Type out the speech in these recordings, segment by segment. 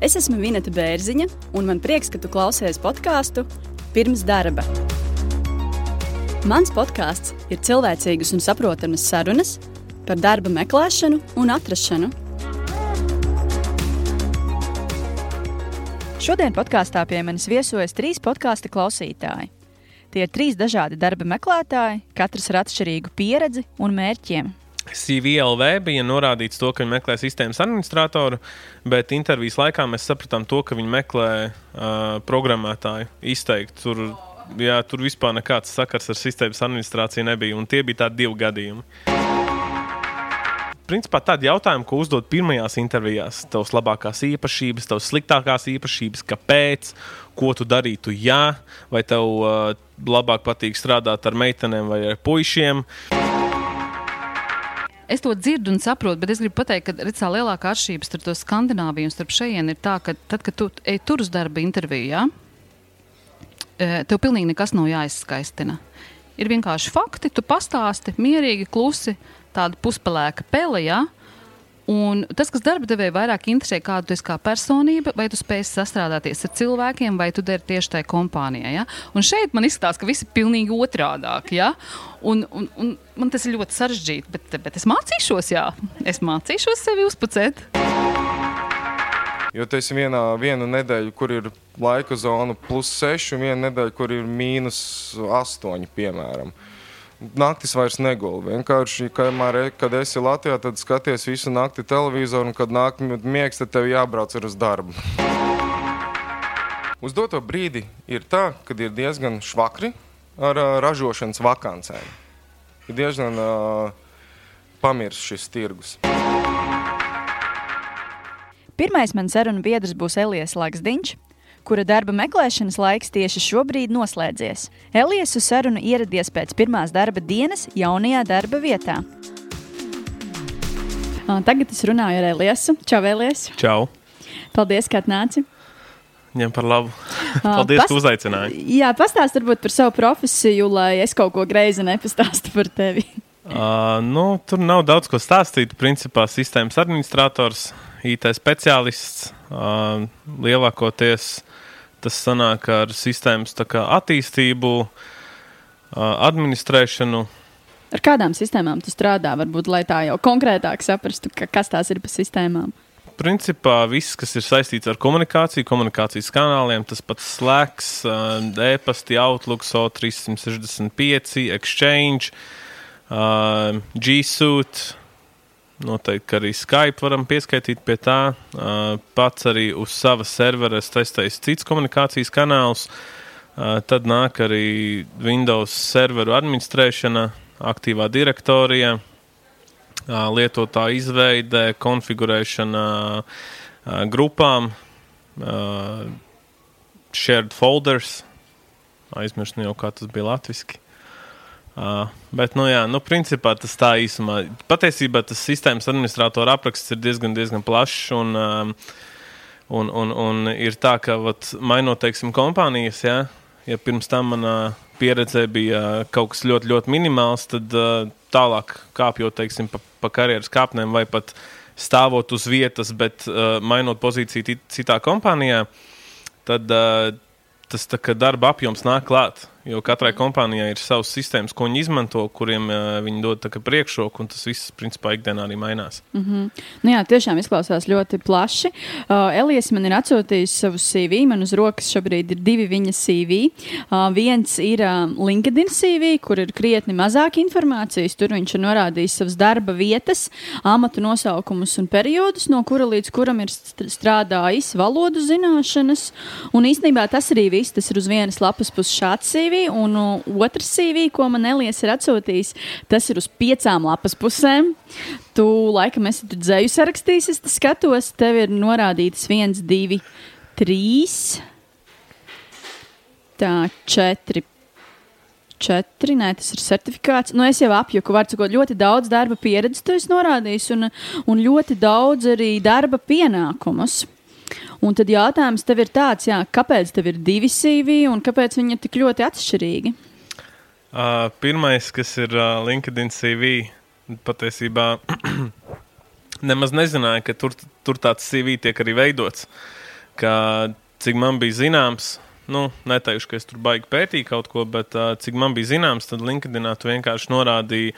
Es esmu Vineta Bērziņa, un man prieks, ka tu klausies podkāstu pirms darba. Mans podkāsts ir cilvēcīgas un saprotamas sarunas par darba meklēšanu un atrašanu. Šodien podkāstā pie manis viesojas trīs podkāstu klausītāji. Tie ir trīs dažādi darba meklētāji, katrs ar atšķirīgu pieredzi un mērķiem. CVLV bija norādīts, to, ka viņi meklē sistēmas administratoru, bet intervijas laikā mēs sapratām, to, ka viņi meklē uh, programmētāju. Izteikti tur, jā, tur vispār nekāds sakars ar sistēmas administrāciju nebija, un tie bija tādi divi gadījumi. Principā tādi jautājumi, ko uzdod pirmajās intervijās, tavas labākās īpašības, tavas sliktākās īpašības, kāpēc, ko tu darītu, ja, vai tev uh, labāk patīk strādāt ar meitenēm vai ar puišiem. Uh, es to dzirdu un saprotu, bet es gribu pateikt, ka redz, lielākā atšķirība starp to Skandināviju un starp šejienu ir tā, ka tad, kad tu ej tur uz darba interviju, ja, tev pilnīgi nekas nav jāizskaistina. Ir vienkārši fakti, tu pastāsti mierīgi, klusi, tāda puspelēka pele. Ja? Un tas, kas darba devēja vairāk interesē, kāda tu esi kā personība, vai tu spēj sastrādāties ar cilvēkiem, vai tu dari tieši tajā kompānijā. Ja? Un šeit man izskatās, ka viss ir pilnīgi otrādāk. Ja? Un, un, un man tas ir ļoti sarežģīti, bet, bet es mācīšos, jā, es mācīšos sevi uzpucēt. Jo tas ir vienā viena nedēļa, kur ir laika zona plus 6, un viena nedēļa, kur ir mīnus 8, piemēram. Uh, naktis vairs negulda. Vienkārši, kamēr, kad esi Latvijā, tad skaties visu nakti televizoru, un kad nāk miegs, tad tev jābrauc uz darbu. Uz doto brīdi ir tā, ka ir diezgan švakri ar uh, ražošanas vakancēm. Ir diezgan uh, pamirsts šis tirgus. Pirmais mans sarunu biedrs būs Elijas Laksdiņš, kura darba meklēšanas laiks tieši šobrīd noslēdzies. Elijas uz sarunu ieradies pēc pirmās darba dienas jaunajā darba vietā. Tagad es runāju ar Eliesu. Čau, Elijas! Čau! Paldies, ka atnāci! Ņem par labu. Paldies, ka uzaicināji. Jā, pastāst varbūt par savu profesiju, lai es kaut ko greizi nepastāstu par tevi. Uh, nu, tur nav daudz ko stāstīt. Principā sistēmas administrators, IT speciālists. Uh, lielākoties tas sanāk ar sistēmas attīstību, administrēšanu. Ar kādām sistēmām tu strādā? Varbūt, lai tā jau konkrētāk saprastu, ka, kas tās ir pa sistēmām. Principā viss, kas ir saistīts ar komunikāciju, komunikācijas kanāliem, tas pats Slacks, e-pasti, Outlook, O365, Exchange, G Suite Noteikti arī Skype varam pieskaitīt pie tā. Pats arī uz savas serveres testējis cits komunikācijas kanāls. Tad nāk arī Windows serveru administrēšana, aktīvā direktorija, lietotāja izveide, konfigurēšana grupām, shared folders. Aizmirsu jau, kā tas bija latviešu. Uh, bet, nu, jā, nu, principā tas tā īsumā. Patiesībā tas sistēmas administratora apraksts ir diezgan, diezgan plašs. Un, uh, un, un, un ir tā, ka, vat, mainot, teiksim, kompānijas, ja, ja pirms tam manā pieredzē bija kaut kas ļoti, ļoti minimāls, tad uh, tālāk kāpjot, teiksim, pa, pa karjeras kāpnēm vai pat stāvot uz vietas, bet uh, mainot pozīciju citā kompānijā, tad uh, tas darba apjoms nāk klāt. Jo katrai kompānijai ir savs sistēmas, ko viņi izmanto, kuriem uh, viņi dod priekšroku, un tas viss, principā, ikdienā arī mainās. Mm -hmm. nu jā, tiešām izklausās ļoti plaši. Uh, Elijas man ir atsūtījis savu CV. Man uz rokas šobrīd ir divi viņa CV. Uh, viens ir uh, LinkedIn CV, kur ir krietni mazāk informācijas. Tur viņš ir norādījis savas darba vietas, amatu nosaukumus un periodus, no kura līdz kuram ir strādājis valodu zināšanas. Un īstenībā tas arī viss. Tas ir uz vienas lapas puses šāds CV. CV, un uh, otrs CV, ko man Elijas ir atsūtījis, tas ir uz piecām lapas pusēm. Tu laikam esi dzēju sarakstījis, es skatos, tev ir norādītas viens, divi, trīs, tā, četri. Četri, nē, tas ir certifikāts. Nu, es jau apjuku, var sakot, ļoti daudz darba pieredzes, tu esi norādījis, un, un ļoti daudz arī darba pienākumus. Un tad jautājums tev ir tāds, jā, kāpēc tev ir divi CV un kāpēc viņi ir tik ļoti atšķirīgi? Uh, pirmais, kas ir uh, LinkedIn CV, patiesībā nemaz nezināju, ka tur, tur tāds CV tiek arī veidots. ka, cik man bija zināms, nu, neteikšu, ka es tur baigi pētīju kaut ko, bet uh, cik man bija zināms, tad LinkedInā tu vienkārši norādīji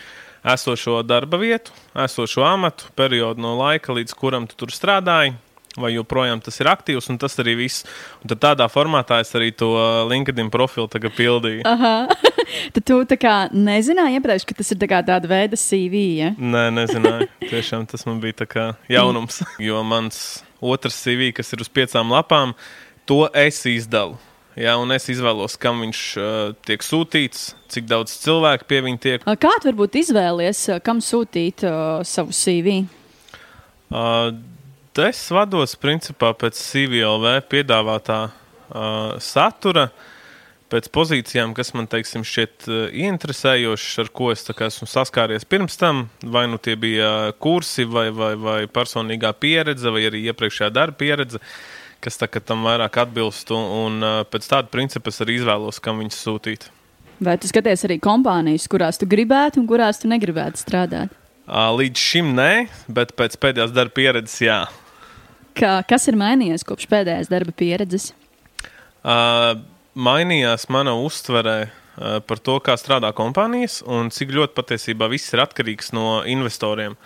esošo darba vietu, esošo amatu, periodu no laika, līdz kuram tu tur strādāji. Vai joprojām tas ir aktīvs, un tas arī viss. Un tad tādā formātā es arī to LinkedIn profilu pildīju. Aha. Tad tu tā kā nezināji iepriekš, ka tas ir tā tāda veida CV. Ja? Nē, nezināju. Tiešām tas man bija jaunums. jo mans otrs CV, kas ir uz piecām lapām, to es izdalu. Jā, un es izvēlos, kam viņš uh, tiek sūtīts, cik daudz cilvēku pie viņa tiek. Kā tu varbūt izvēlies, kam sūtīt uh, savu CV? Uh, es vados principā pēc CVLV piedāvātā uh, satura, pēc pozīcijām, kas man teiksim, šķiet uh, ieinteresējošas, ar ko es esmu saskāries pirms tam. Vai nu tie bija kursi, vai, vai, vai personīgā pieredze, vai arī iepriekšējā darba pieredze. Uh, kas tā, tam vairāk atbilst. Un, un pēc tāda principa es arī izvēlos, kam viņus sūtīt. Vai tu skaties arī kompānijas, kurās tu gribētu un kurās tu negribētu strādāt? Līdz šim nē, bet pēc pēdējās darba pieredzes jā. Kā, kas ir mainījies kopš pēdējās darba pieredzes? Uh, mainījās mana uztvere uh, par to, kā strādā kompānijas un cik ļoti patiesībā viss ir atkarīgs no investoriem.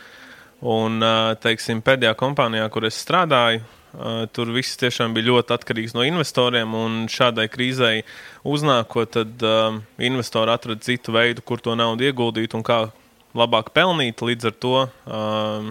Un, uh, teiksim, pēdējā kompānijā, kur es strādāju, Uh, tur viss tiešām bija ļoti atkarīgs no investoriem, un šādai krīzei uznākot, tad uh, investori atrada citu veidu, kur to naudu ieguldīt un kā labāk pelnīt. Līdz ar to um,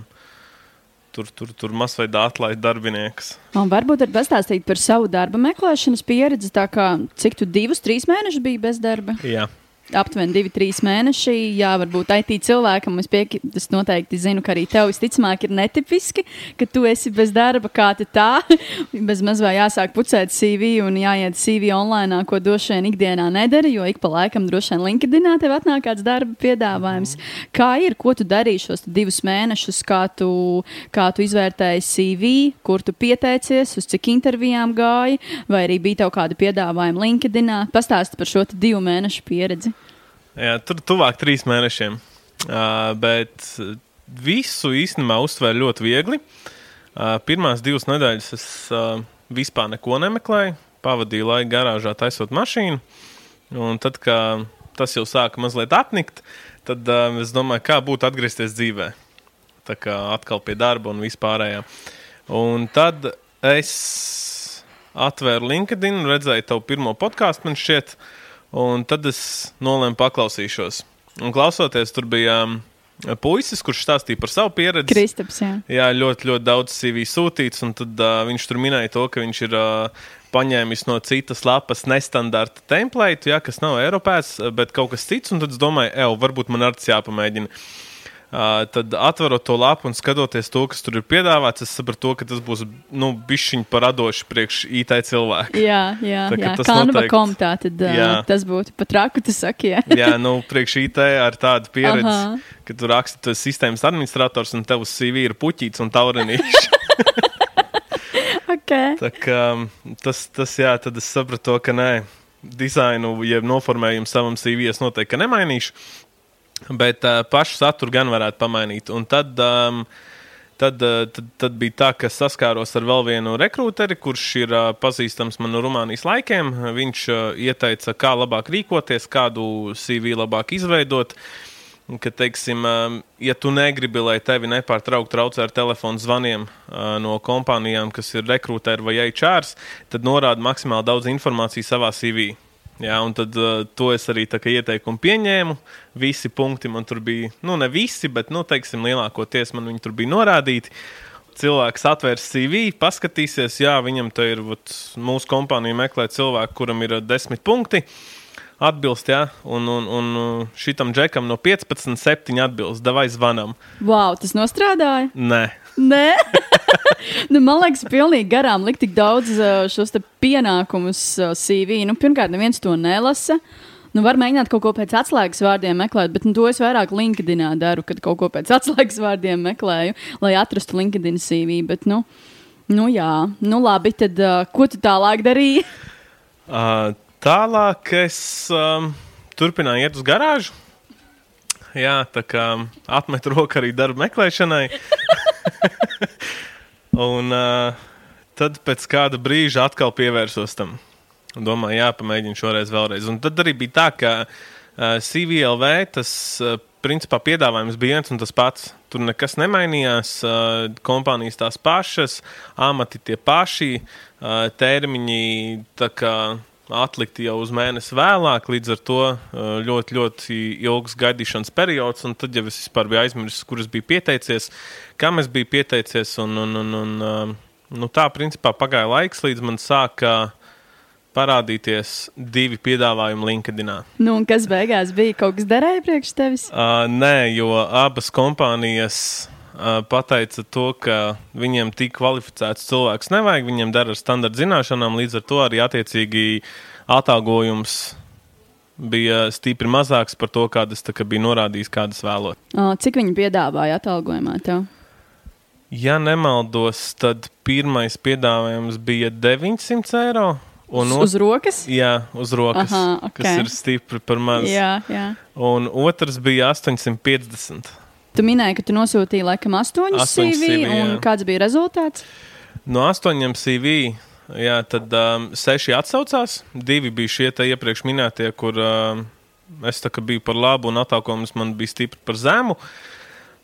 tur, tur, tur masveidā atlaid darbiniekus. Un varbūt arī pastāstīt par savu darba meklēšanas pieredzi, tā kā cik tu divus, trīs mēnešus biji bez darba? Jā aptuveni divi, trīs mēneši. Jā, varbūt IT cilvēkam es, piek, es noteikti zinu, ka arī tev visticamāk ir netipiski, ka tu esi bez darba, kā tā. bez maz vai jāsāk pucēt CV un jāiet CV online, ko droši vien ikdienā nedara, jo ik pa laikam droši vien LinkedInā tev atnāk kāds darba piedāvājums. Mm. Kā ir, ko tu darīji šos divus mēnešus, kā tu, kā tu izvērtēji CV, kur tu pieteicies, uz cik intervijām gāji, vai arī bija tev kādi piedāvājumi LinkedInā? Pastāsti par šo divu mēnešu pieredzi. Jā, tur tuvāk trīs mēnešiem. Uh, bet visu īstenībā uztvēra ļoti viegli. Uh, pirmās divas nedēļas es uh, vispār neko nemeklēju. Pavadīju laiku garāžā taisot mašīnu. Un tad, kad tas jau sāka mazliet apnikt, tad uh, es domāju, kā būtu atgriezties dzīvē. Tā kā atkal pie darba un vispārējā. Un tad es atvēru LinkedIn, redzēju tavu pirmo podkāstu, man šķiet, uh, Un tad es nolēmu paklausīšos. Un klausoties, tur bija um, puisis, kurš stāstīja par savu pieredzi. Kristaps, jā. jā, ļoti, ļoti daudz CV sūtīts. Un tad uh, viņš tur minēja to, ka viņš ir uh, paņēmis no citas lapas nestandarta template, jā, kas nav Eiropēs, bet kaut kas cits. Un tad es domāju, ej, varbūt man ar tas jāpamēģina. Tad atverot to lapu un skatoties to, kas tur ir piedāvāts, es sapratu, ka tas būs nu, bišķiņš paradoši priekš IT cilvēku. Jā, jā, tā, jā. tas Canva noteikti... kom, tā tad jā. tas būtu pat raku, tu saki. Jā, jā nu, priekš IT ar tādu pieredzi, Aha. ka tu raksti, tu esi sistēmas administrators un tev uz CV ir puķīts un taurenīšs. okay. Tā kā tas, tas, jā, tad es sapratu, ka nē, dizainu, jeb noformējumu savam CV es noteikti nemainīšu. Bet uh, pašu saturu gan varētu pamainīt. Un tad, um, tad, uh, tad, tad bija tā, ka saskāros ar vēl vienu rekrūteri, kurš ir uh, pazīstams man no Rumānijas laikiem. Viņš uh, ieteica, kā labāk rīkoties, kādu CV labāk izveidot. Ka, teiksim, um, ja tu negribi, lai tevi nepārtraukti traucē ar telefonu zvaniem uh, no kompānijām, kas ir rekrūteri vai HR, tad norāda maksimāli daudz informācijas savā CV. Jā, un tad uh, to es arī ieteikumu pieņēmu. Visi punkti man tur bija, nu, ne visi, bet, nu, teiksim, lielākoties man viņi tur bija norādīti. Cilvēks atvērs CV, paskatīsies, jā, viņam te ir, vat, mūsu kompānija meklē cilvēku, kuram ir desmit punkti. Atbilst, jā, un, un, un šitam džekam no 15, 7 atbilst, davai zvanam. Wow, tas nostrādāja? Nē. Nē. nu, man liekas, pilnīgi garām likt tik daudz uh, šos pienākumus uh, CV. Nu, pirmkārt, neviens to nelasa. Nu, var mēģināt kaut ko pēc atslēgas vārdiem meklēt, bet nu, to es vairāk LinkedInā daru, kad kaut ko pēc atslēgas vārdiem meklēju, lai atrastu LinkedIn CV. Bet, nu, nu jā, nu labi, tad uh, ko tu tālāk darīji? Uh, tālāk es um, turpināju iet uz garāžu. Jā, tā kā atmetu roku arī darba meklēšanai. Un uh, tad pēc kāda brīža atkal pievērsos tam. Domāju, jāpamēģina šoreiz vēlreiz. Un tad arī bija tā, ka uh, CVLV tas uh, principā piedāvājums bija viens un tas pats. Tur nekas nemainījās. Uh, kompānijas tās pašas, amati tie paši, uh, termiņi atlikti jau uz mēnesi vēlāk. Līdz ar to ļoti, ļoti ilgs gaidīšanas periods. Un tad jau es vispār biju aizmirsis, kur es biju pieteicies, kam es biju pieteicies. Un, un, un, un, nu, tā principā pagāja laiks, līdz man sāka parādīties divi piedāvājumi LinkedIn. Nu, kas beigās bija? Kaut kas derēja priekš tevis? Uh, nē, jo abas kompānijas pateica to, ka viņiem tik kvalificēts cilvēks nevajag. Viņiem dara ar standarta zināšanām, līdz ar to arī attiecīgi atalgojums bija stipri mazāks par to, kādas bija norādījis, kādas vēlot. Cik viņi piedāvāja atalgojumā tev? Ja nemaldos, tad pirmais piedāvājums bija 900 eiro. Un uz, uz rokas? Jā, uz rokas. Aha, okay. Kas ir stipri par maz. Jā, jā. Un otrs bija 850. Tu minēji, ka tu nosūtīji laikam astoņus CV, CV un jā. kāds bija rezultāts? No astoņiem CV. Jā, tad um, seši atsaucās. Divi bija šie iepriekš minētie, kur um, es biju par labu un atalgojums man bija stipri par zemu.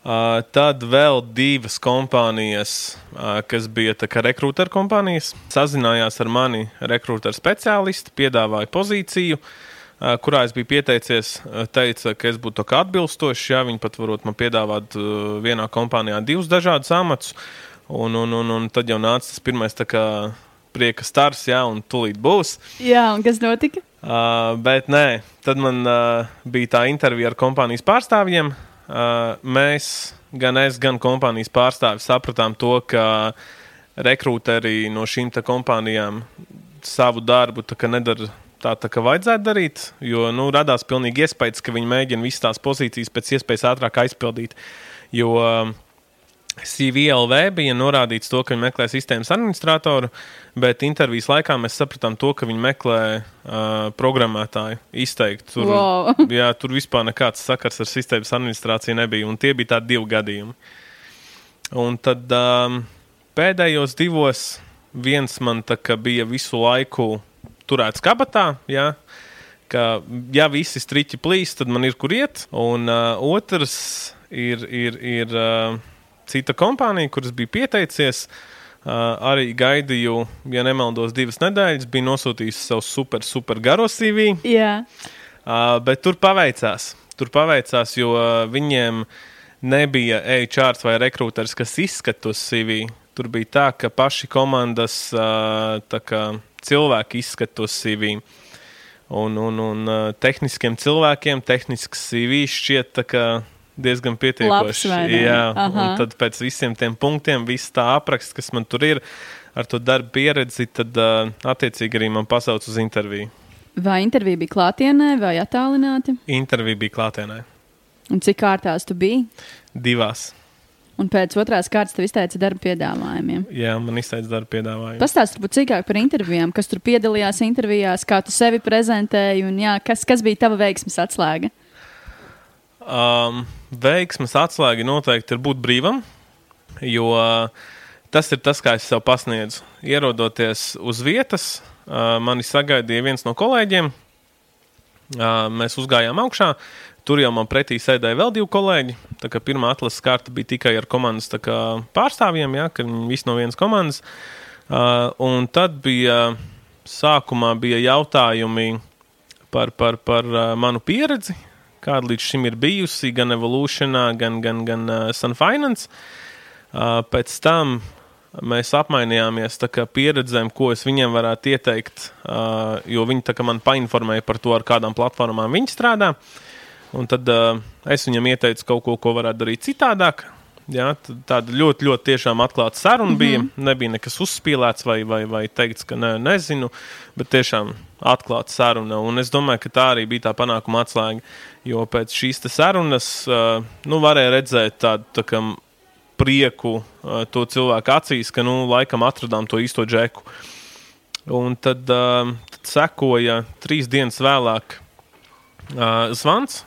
Uh, tad vēl divas kompānijas, uh, kas bija rekrutēra kompānijas, sazinājās ar mani rekrutēra speciālisti, piedāvāja pozīciju, uh, kurā es biju pieteicies. Teica, ka es būtu atbilstošs, ja viņi pat varot man piedāvāt uh, vienā kompānijā divus dažādus amatus. Un, un, un, un tad jau nāca tas pirmais prieka stars, jā, un tūlīt būs. Jā, un kas notika? Uh, bet nē, tad man uh, bija tā intervija ar kompānijas pārstāvjiem. Uh, mēs, gan es, gan kompānijas pārstāvis, sapratām to, ka rekrūteri no šīm kompānijām savu darbu nedara tā, tā kā vajadzētu darīt. Jo nu, radās pilnīgi iespējas, ka viņi mēģina visas tās pozīcijas pēc iespējas ātrāk aizpildīt. Jo uh, CVLV bija norādīts to, ka viņi meklē sistēmas administratoru, bet intervijas laikā mēs sapratām to, ka viņi meklē uh, programmētāju izteikti. Tur, wow. jā, tur vispār nekāds sakars ar sistēmas administrāciju nebija, un tie bija tādi divi gadījumi. Un tad um, pēdējos divos viens man bija visu laiku turēts kabatā, jā, ka ja visi striķi plīst, tad man ir kur iet, un uh, otrs ir. ir, ir uh, cita kompānija, kuras bija pieteicies. Uh, arī gaidīju, ja nemaldos, divas nedēļas. Bija nosūtījis savu super, super garo CV. Jā. Uh, bet tur paveicās. Tur paveicās, jo uh, viņiem nebija HR vai rekrūters, kas izskata to CV. Tur bija tā, ka paši komandas kā, cilvēki izskata to CV. Un, un, un tehniskiem cilvēkiem tehnisks CV šķiet, ka diezgan pietiekoši. Jā, un tad pēc visiem tiem punktiem, viss tā apraksts, kas man tur ir, ar to darbu pieredzi, tad attiecīgi arī man pasauc uz interviju. Vai intervija bija klātienē vai attālināti? Intervija bija klātienē. Un cik kārtās tu biji? Divās. Un pēc otrās kārtas tev izteica darba piedāvājumiem. Jā, man izteica darba piedāvājumu. Pastāstiet varbūt cīkāk par intervijām, kas tur piedalījās intervijās, kā tu sevi prezentēji un jā, kas, kas bija tava veiksmes atslēga? Um, veiksmes atslēga noteikti ir būt brīvam, jo tas ir tas, kā es sev pasniedzu. Ierodoties uz vietas, uh, mani sagaidīja viens no kolēģiem. Uh, mēs uzgājām augšā. Tur jau man pretī sēdēja vēl divi kolēģi. Kā pirmā atlases kārta bija tikai ar komandas kā, pārstāvjiem, ja, ka viņi visi no vienas komandas. Uh, un tad bija sākumā bija jautājumi par, par, par uh, manu pieredzi, kāda līdz šim ir bijusi gan Evolutionā, gan, gan, gan uh, Sunfinance. Uh, pēc tam mēs apmainījāmies pieredzēm, ko es viņiem varētu ieteikt, uh, jo viņi man painformēja par to, ar kādām platformām viņi strādā. Un tad uh, es viņam ieteicu kaut ko, ko varētu darīt citādāk. Ja, tāda ļoti, ļoti tiešām atklāta saruna mm -hmm. bija. Nebija nekas uzspīlēts vai, vai, vai teikts, ka ne, nezinu, bet tiešām atklāta saruna. Un es domāju, ka tā arī bija tā panākuma atslēga. Jo pēc šīs sarunas uh, nu, varēja redzēt tādu tā kā, prieku uh, to cilvēku acīs, ka nu, laikam atradām to īsto džeku. Un tad, uh, tad sekoja trīs dienas vēlāk uh, zvans,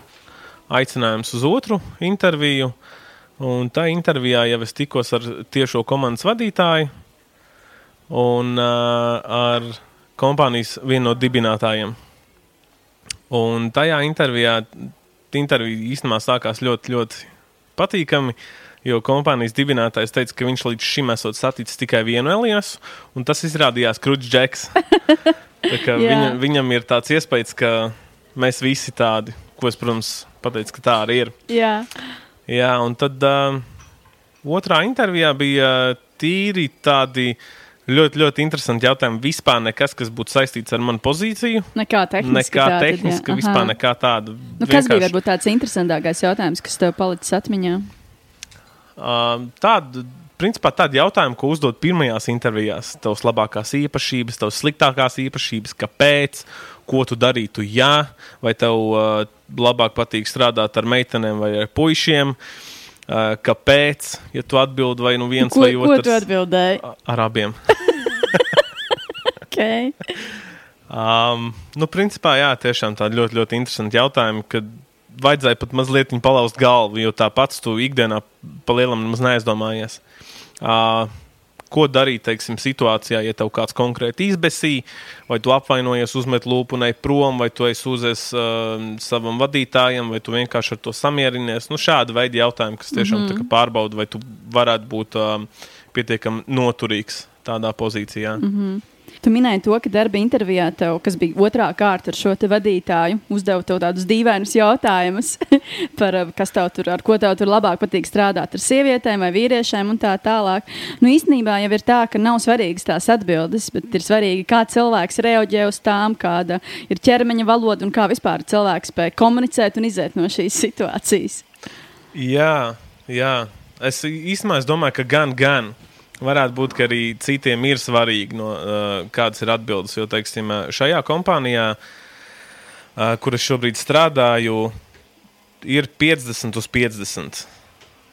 aicinājums uz otru interviju. Un tā intervijā jau es tikos ar tiešo komandas vadītāju. un uh, ar kompānijas vienu no dibinātājiem. Un tajā intervijā, intervija īstenībā sākās ļoti, ļoti patīkami, jo kompānijas dibinātājs teica, ka viņš līdz šim esot saticis tikai vienu Elijas, un tas izrādījās Krūts Džeks. Jā. viņa, viņam ir tāds iespējas, ka mēs visi tādi, ko es, protams, pateicu, ka tā arī ir. Jā, Jā, un tad uh, otrā intervijā bija tīri tādi ļoti, ļoti interesanti jautājumi. Vispār nekas, kas būtu saistīts ar manu pozīciju. nekā tehniski. Nekā jā. tehniski, Aha. vispār nekā tāda. Nu, kas bija Vienkārši, varbūt tāds interesantākais jautājums, kas tev palicis atmiņā? Uh, tāda, principā tādi jautājumi, ko uzdod pirmajās intervijās. Tavas labākās īpašības, tavas sliktākās īpašības, kāpēc, ko tu darītu, ja, vai tev uh, labāk patīk strādāt ar meitenēm vai ar puišiem. Uh, kāpēc, ja tu atbild vai nu viens Ko, vai ko otrs? tu atbildēji? Ar abiem. Okay. Um, nu, principā, jā, tiešām tādi ļoti, ļoti interesanti jautājumi, kad vajadzēja pat mazliet palauzt galvu, jo tā pats tu ikdienā pa lielam nemaz neaizdomājies. Uh, ko darīt, teiksim, situācijā, ja tev kāds konkrēti izbesīja, vai tu apvainojies, uzmet lūpu un ej prom, vai tu esi uzes uh, savam vadītājam, vai tu vienkārši ar to samierinies. Nu, šādi veidi jautājumi, kas tiešām mm -hmm. pārbauda, vai tu varētu būt um, pietiekami noturīgs tādā pozīcijā. Mm -hmm. Tu minēji to, ka darba intervijā tev, kas bija otrā kārta ar šo vadītāju, uzdeva tev tādus dīvainus jautājumus par uh, kas tev tur, ar ko tev tur labāk patīk strādāt ar sievietēm vai vīriešiem un tā tālāk. Nu, īstenībā jau ir tā, ka nav svarīgas tās atbildes, bet ir svarīgi, kā cilvēks reaģē uz tām, kāda ir ķermeņa valoda un kā vispār cilvēks spēj komunicēt un iziet no šīs situācijas. Jā, jā. Es īstenībā domāju, ka gan, gan. Varētu būt, ka arī citiem ir svarīgi, no, uh, kādas ir atbildes. Jo, teiksim, uh, šajā kompānijā, uh, kur es šobrīd strādāju, ir 50 uz 50.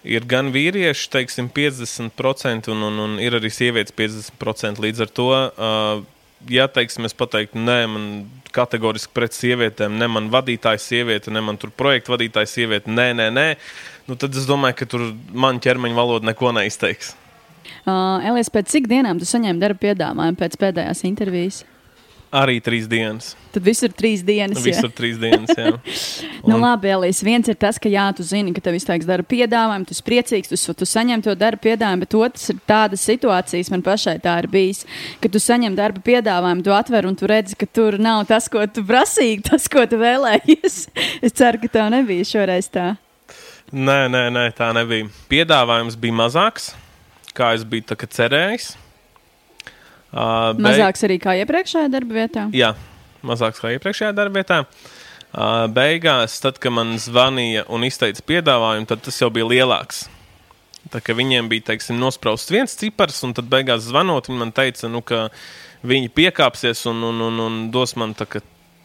Ir gan vīrieši, teiksim, 50%, un, un, un ir arī sievietes 50%. Līdz ar to, ja teiksim, es pateiktu, nē, man kategoriski pret sievietēm, ne man vadītājs sieviete, ne man tur projekta vadītājs sieviete, nē, nē, nē, nu tad es domāju, ka tur man ķermeņa valoda neko neizteiks. Uh, Elijas, pēc cik dienām tu saņēmi darba piedāvājumu pēc pēdējās intervijas? Arī trīs dienas. Tad viss ir trīs dienas. jā? Visur trīs dienas. Jā. Nu, Un- labi, Elīs. Viens ir tas, ka jā, tu zini, ka tev izteiks darba piedāvājumu, tu esi priecīgs, tu, tu saņem to darba piedāvājumu, bet otrs ir tādas situācijas, man pašai tā ir bijis, ka tu saņem darba piedāvājumu, tu atver un tu redzi, ka tur nav tas, ko tu prasīji, tas, ko tu vēlējies. es ceru, ka tev nebija šoreiz tā. Nē, nē, nē, tā nebija. Piedāvājums bija mazāks, kā es biju kā cerējis. Uh, beig- Mazāks arī kā iepriekšējā darba vietā. Jā, mazāks kā iepriekšējā darbvietā. Uh, beigās, tad, kad man zvanīja un izteica piedāvājumu, tad tas jau bija lielāks. Tā kā viņiem bija teiksim, nosprausts viens cipars, un tad beigās zvanot, viņi man teica, nu, ka viņi piekāpsies un, un, un, un dos man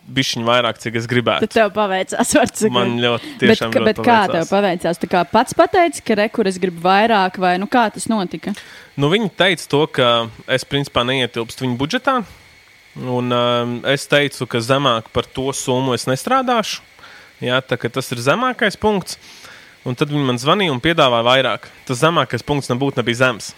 bišķiņu vairāk, cik es Tad gribētu. tev paveicās, var teikt. Man ļoti, Bet, tiešām ka, ļoti bet kā tev paveicās. paveicās? Tu kā pats pateici, ka rekur es gribu vairāk, vai nu kā tas notika? Nu, viņi teica to, ka es principā neietilpstu viņu budžetā. Un, um, es teicu, ka zemāk par to summu es nestrādāšu. Jā, tā, tas ir zemākais punkts. Un tad viņi man zvanīja un piedāvāja vairāk. Tas zemākais punkts nebūtu nebija zems.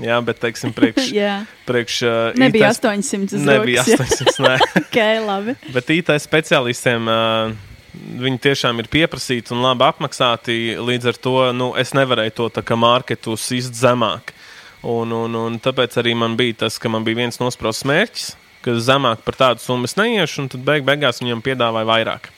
Jā, bet, teiksim, priekš. Priekš uh, nebija IT 800 uz Nebija rokas, jā. 800. Nē. Ok, labi. Bet IT speciālistiem uh, viņi tiešām ir pieprasīti un labi apmaksāti. Līdz ar to nu, es nevarēju to tā kā marketu sist zemāk. Un, un, un tāpēc arī man bija tas, ka man bija viens nosprausts mērķis, ka zemāk par tādu summu es neiešu, un tad beig beigās viņam piedāvāja vairāk.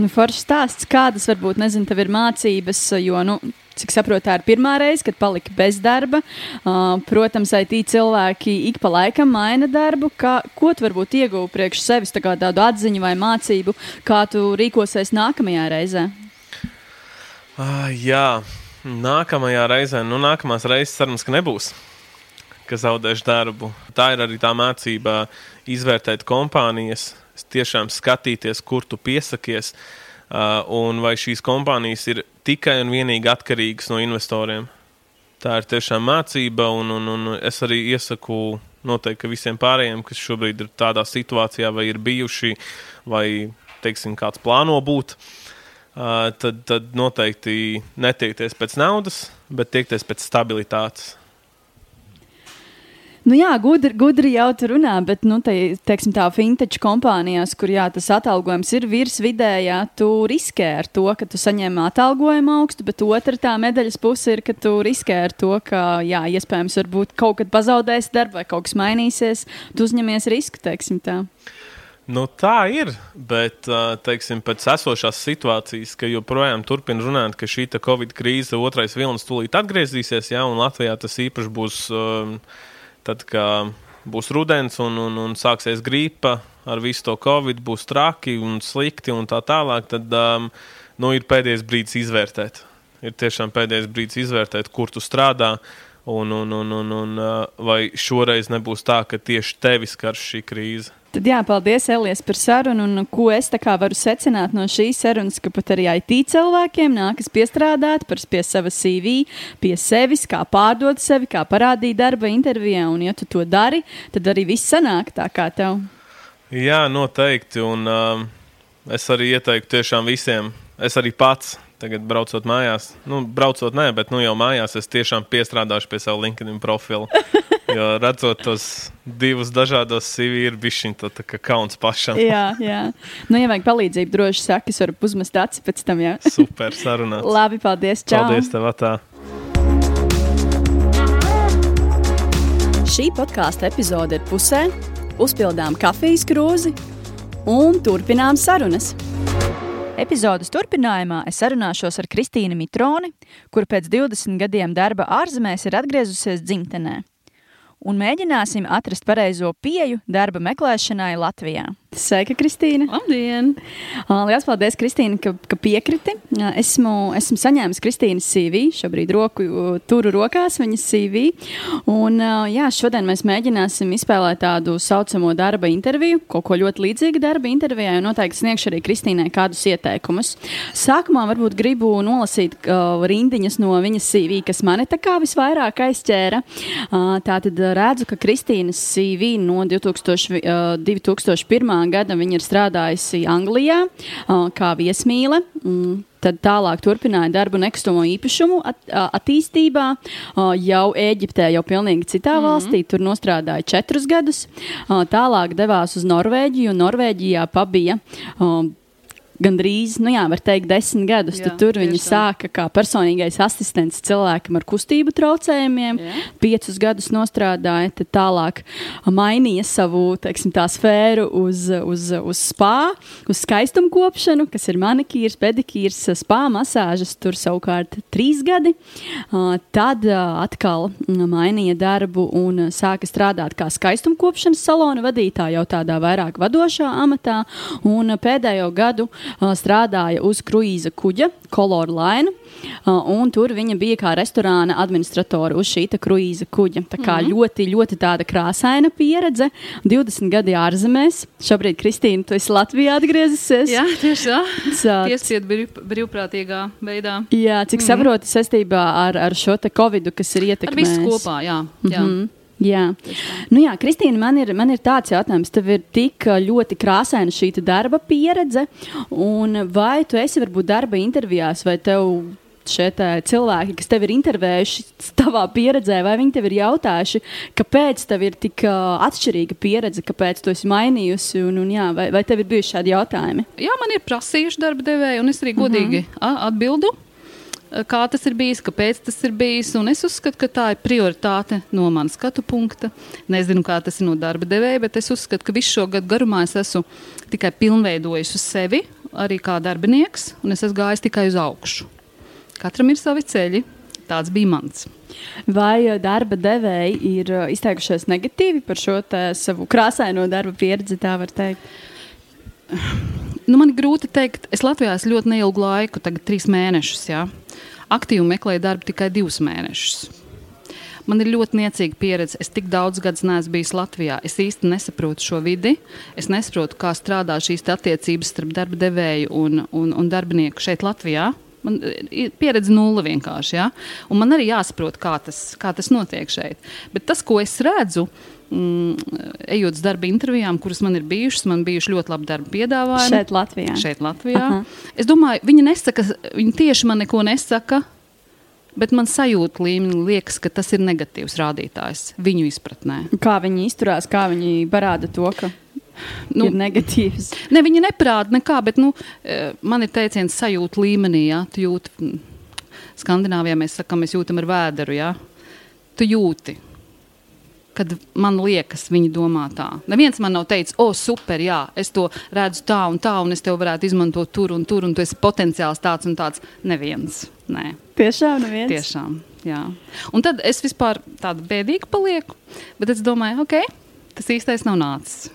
Nu, Foršs stāsts, kādas varbūt, nezinu, tev ir mācības, jo, nu, cik saprotu, tā ir pirmā reize, kad palika bez darba. Uh, protams, IT cilvēki ik pa laikam maina darbu. Kā, ko tu varbūt ieguvi priekš sevis, tā tādu atziņu vai mācību, kā tu rīkosies nākamajā reizē? Ah, jā, nākamajā reizē, nu, nākamās reizes cerams, ka nebūs. Ka zaudēšu darbu. Tā ir arī tā mācība izvērtēt kompānijas, tiešām skatīties, kur tu piesakies, uh, un vai šīs kompānijas ir tikai un vienīgi atkarīgas no investoriem. Tā ir tiešām mācība, un, un, un es arī iesaku noteikti visiem pārējiem, kas šobrīd ir tādā situācijā, vai ir bijuši, vai, teiksim, kāds plāno būt. Uh, tad, tad noteikti netiekties pēc naudas, bet tiekties pēc stabilitātes. Nu jā, gudri, gudri jau tur runā, bet, nu, te, teiksim, tā fintech kompānijās, kur jā, tas atalgojums ir virs vidējā, tu riskē ar to, ka tu saņem atalgojumu augstu, bet otra tā medaļas puse ir, ka tu riskē ar to, ka, jā, iespējams, varbūt kaut kad pazaudēsi darbu vai kaut kas mainīsies. Tu uzņemies risku, teiksim tā. Nu, tā ir, bet teiksim, pēc esošās situācijas, ka joprojām turpina runāt, ka šī Covid krīze, otrais vilnis, tūlīt atgriezīsies, ja, un Latvijā tas īpaši būs. Uh, Tad, kad būs rudens un, un, un sāksies gripa ar visu to covid, būs traki un slikti un tā tālāk, tad um, nu, ir pēdējais brīdis izvērtēt. Ir tiešām pēdējais brīdis izvērtēt, kur tu strādā. Un, un, un, un, un, uh, vai šoreiz nebūs tā, ka tieši tevi skar šī krīze? Tad jā, paldies, Elijas, par sarunu. Un, ko es varu secināt no šīs sarunas, ka pat arī IT cilvēkiem nākas piestrādāt par, pie sava CV, pie sevis, kā pārdot sevi, kā parādīt darba intervijā. Un, ja tu to dari, tad arī viss sanāk tā kā tev. Jā, noteikti. Un um, es arī ieteiktu tiešām visiem. Es arī pats Tagad, braucot mājās, nu, braucot nē, bet nu, jau mājās es tiešām piestrādāšu pie sava LinkedIn profila. Jo redzot tos divus dažādos CV, ir bijis šis kauns pašam. jā, jā. Nu, ja vajag palīdzību, droši saki, es varu uzmest acis pēc tam. Jā. Super, sarunāts. Labi, paldies. Čau. Paldies tev, tā. Šī podkāstu epizode ir pusē. Uzpildām kafijas krūzi un turpinām sarunas. Epizodes turpinājumā es sarunāšos ar Kristīnu Mitroni, kur pēc 20 gadiem darba ārzemēs ir atgriezusies dzimtenē. Un mēģināsim atrast pareizo pieju darba meklēšanai Latvijā. Sveika, Kristīna! Labdien! Lielas paldies, Kristīna, ka, ka piekriti. Esmu, esmu saņēmis Kristīnas CV, šobrīd roku, turu rokās viņas CV. Un, jā, šodien mēs mēģināsim izspēlēt tādu saucamo darba interviju, kaut ko ļoti līdzīgu darba intervijai, un noteikti sniegšu arī Kristīnai kādus ieteikumus. Sākumā varbūt gribu nolasīt uh, rindiņas no viņas CV, kas mani tā kā visvairāk aizķēra. Uh, tā tad redzu, ka Kristīnas CV no 2000, uh, 2001 gada viņa ir strādājusi Anglijā kā viesmīle. Mm. Tad tālāk turpināja darbu nekustamo īpašumu at, attīstībā. Jau Eģiptē, jau pilnīgi citā mm -hmm. valstī. Tur strādāja četrus gadus. Tālāk devās uz Norvēģiju, un Norvēģijā pabija gandrīz, nu jā, var teikt, desmit gadus. Jā, tur viņa tiešām. sāka kā personīgais asistents cilvēkam ar kustību traucējumiem. Jā. Piecus gadus strādāja, tad tālāk mainīja savu teiksim, sfēru uz, uz, uz spā, uz skaistumu kopšanu, kas ir manikīrs, pedikīrs, spā masāžas. Tur savukārt trīs gadi. Tad atkal mainīja darbu un sāka strādāt kā skaistumu kopšanas salona vadītāja, jau tādā vairāk vadošā amatā. Un pēdējo gadu strādāja uz kruīza kuģa, Color Line. Un tur viņa bija kā restorāna administratore uz šī kruīza kuģa. Tā kā mm -hmm. ļoti, ļoti tāda krāsaina pieredze. 20 gadi ārzemēs. Šobrīd, Kristīna, tu esi Latvijā atgriezusies. Jā, tieši tā. Piesiet brīv, brīvprātīgā veidā. Jā, cik mm -hmm. saprotu saistībā ar, ar šo Covid, kas ir ietekmējis. Ar visu kopā, jā. jā. Mm -hmm. Jā, nu jā Kristīna, man ir, man ir tāds jautājums. Tev ir tik ļoti krāsaina šī darba pieredze, un vai tu esi varbūt darba intervijās, vai tev šie cilvēki, kas tev ir intervējuši tavā pieredzē, vai viņi tev ir jautājuši, kāpēc tev ir tik uh, atšķirīga pieredze, kāpēc tu esi mainījusi, un, un jā, vai, vai tev ir bijuši šādi jautājumi? Jā, man ir prasījuši darba devēji, un es arī godīgi uh -huh. atbildu kā tas ir bijis, kāpēc tas ir bijis. Es uzskatu, ka tā ir prioritāte no manas skatu punkta. Nezinu, kā tas ir no darba devēja, bet es uzskatu, ka visu šo gadu garumā es esmu tikai pilnveidojis sevi, arī kā darbinieks, un es esmu gājis tikai uz augšu. Katram ir savi ceļi. Tāds bija mans. Vai darba devēji ir izteikušies negatīvi par šo savu krāsaino darba pieredzi, tā var teikt? Nu, man ir grūti pateikt, es Latvijā esmu ļoti neilgu laiku, tagad trīs mēnešus. Jā. Aktīvi meklēju darbu tikai divus mēnešus. Man ir ļoti niecīga pieredze. Es tik daudz gadus neesmu bijis Latvijā. Es īsti nesaprotu šo vidi. Es nesaprotu, kā strādā šīs attiecības starp darba devēju un, un, un darbinieku šeit, Latvijā. Man ir pieredze nulle vienkārši. Ja? Un man arī jāsaprot, kā tas, kā tas notiek šeit. Bet tas, ko es redzu, mm, ejot uz darba intervijām, kuras man ir bijušas, man bijuši ļoti labi darba piedāvājumi. Šeit, Latvijā. Šeit Latvijā. Aha. Es domāju, viņi nesaka, viņi tieši man neko nesaka. Bet man sajūta līmenī liekas, ka tas ir negatīvs rādītājs viņu izpratnē. Kā viņi izturās, kā viņi parāda to, ka nu, ir negatīvs. Ne, viņi neparāda nekā, bet nu, eh, man ir teiciens sajūta līmenī. Ja? Tu jūti, Skandināvijā mēs sakām, mēs jūtam ar vēderu. Ja? Tu jūti kad man liekas, viņi domā tā. Neviens man nav teicis, o, super, jā, es to redzu tā un tā, un es tev varētu izmantot tur un tur, un tu esi potenciāls tāds un tāds. Neviens. Nē. Tiešām, neviens. Tiešām, jā. Un tad es vispār tādu bēdīgu palieku, bet es domāju, ok, tas īstais nav nācis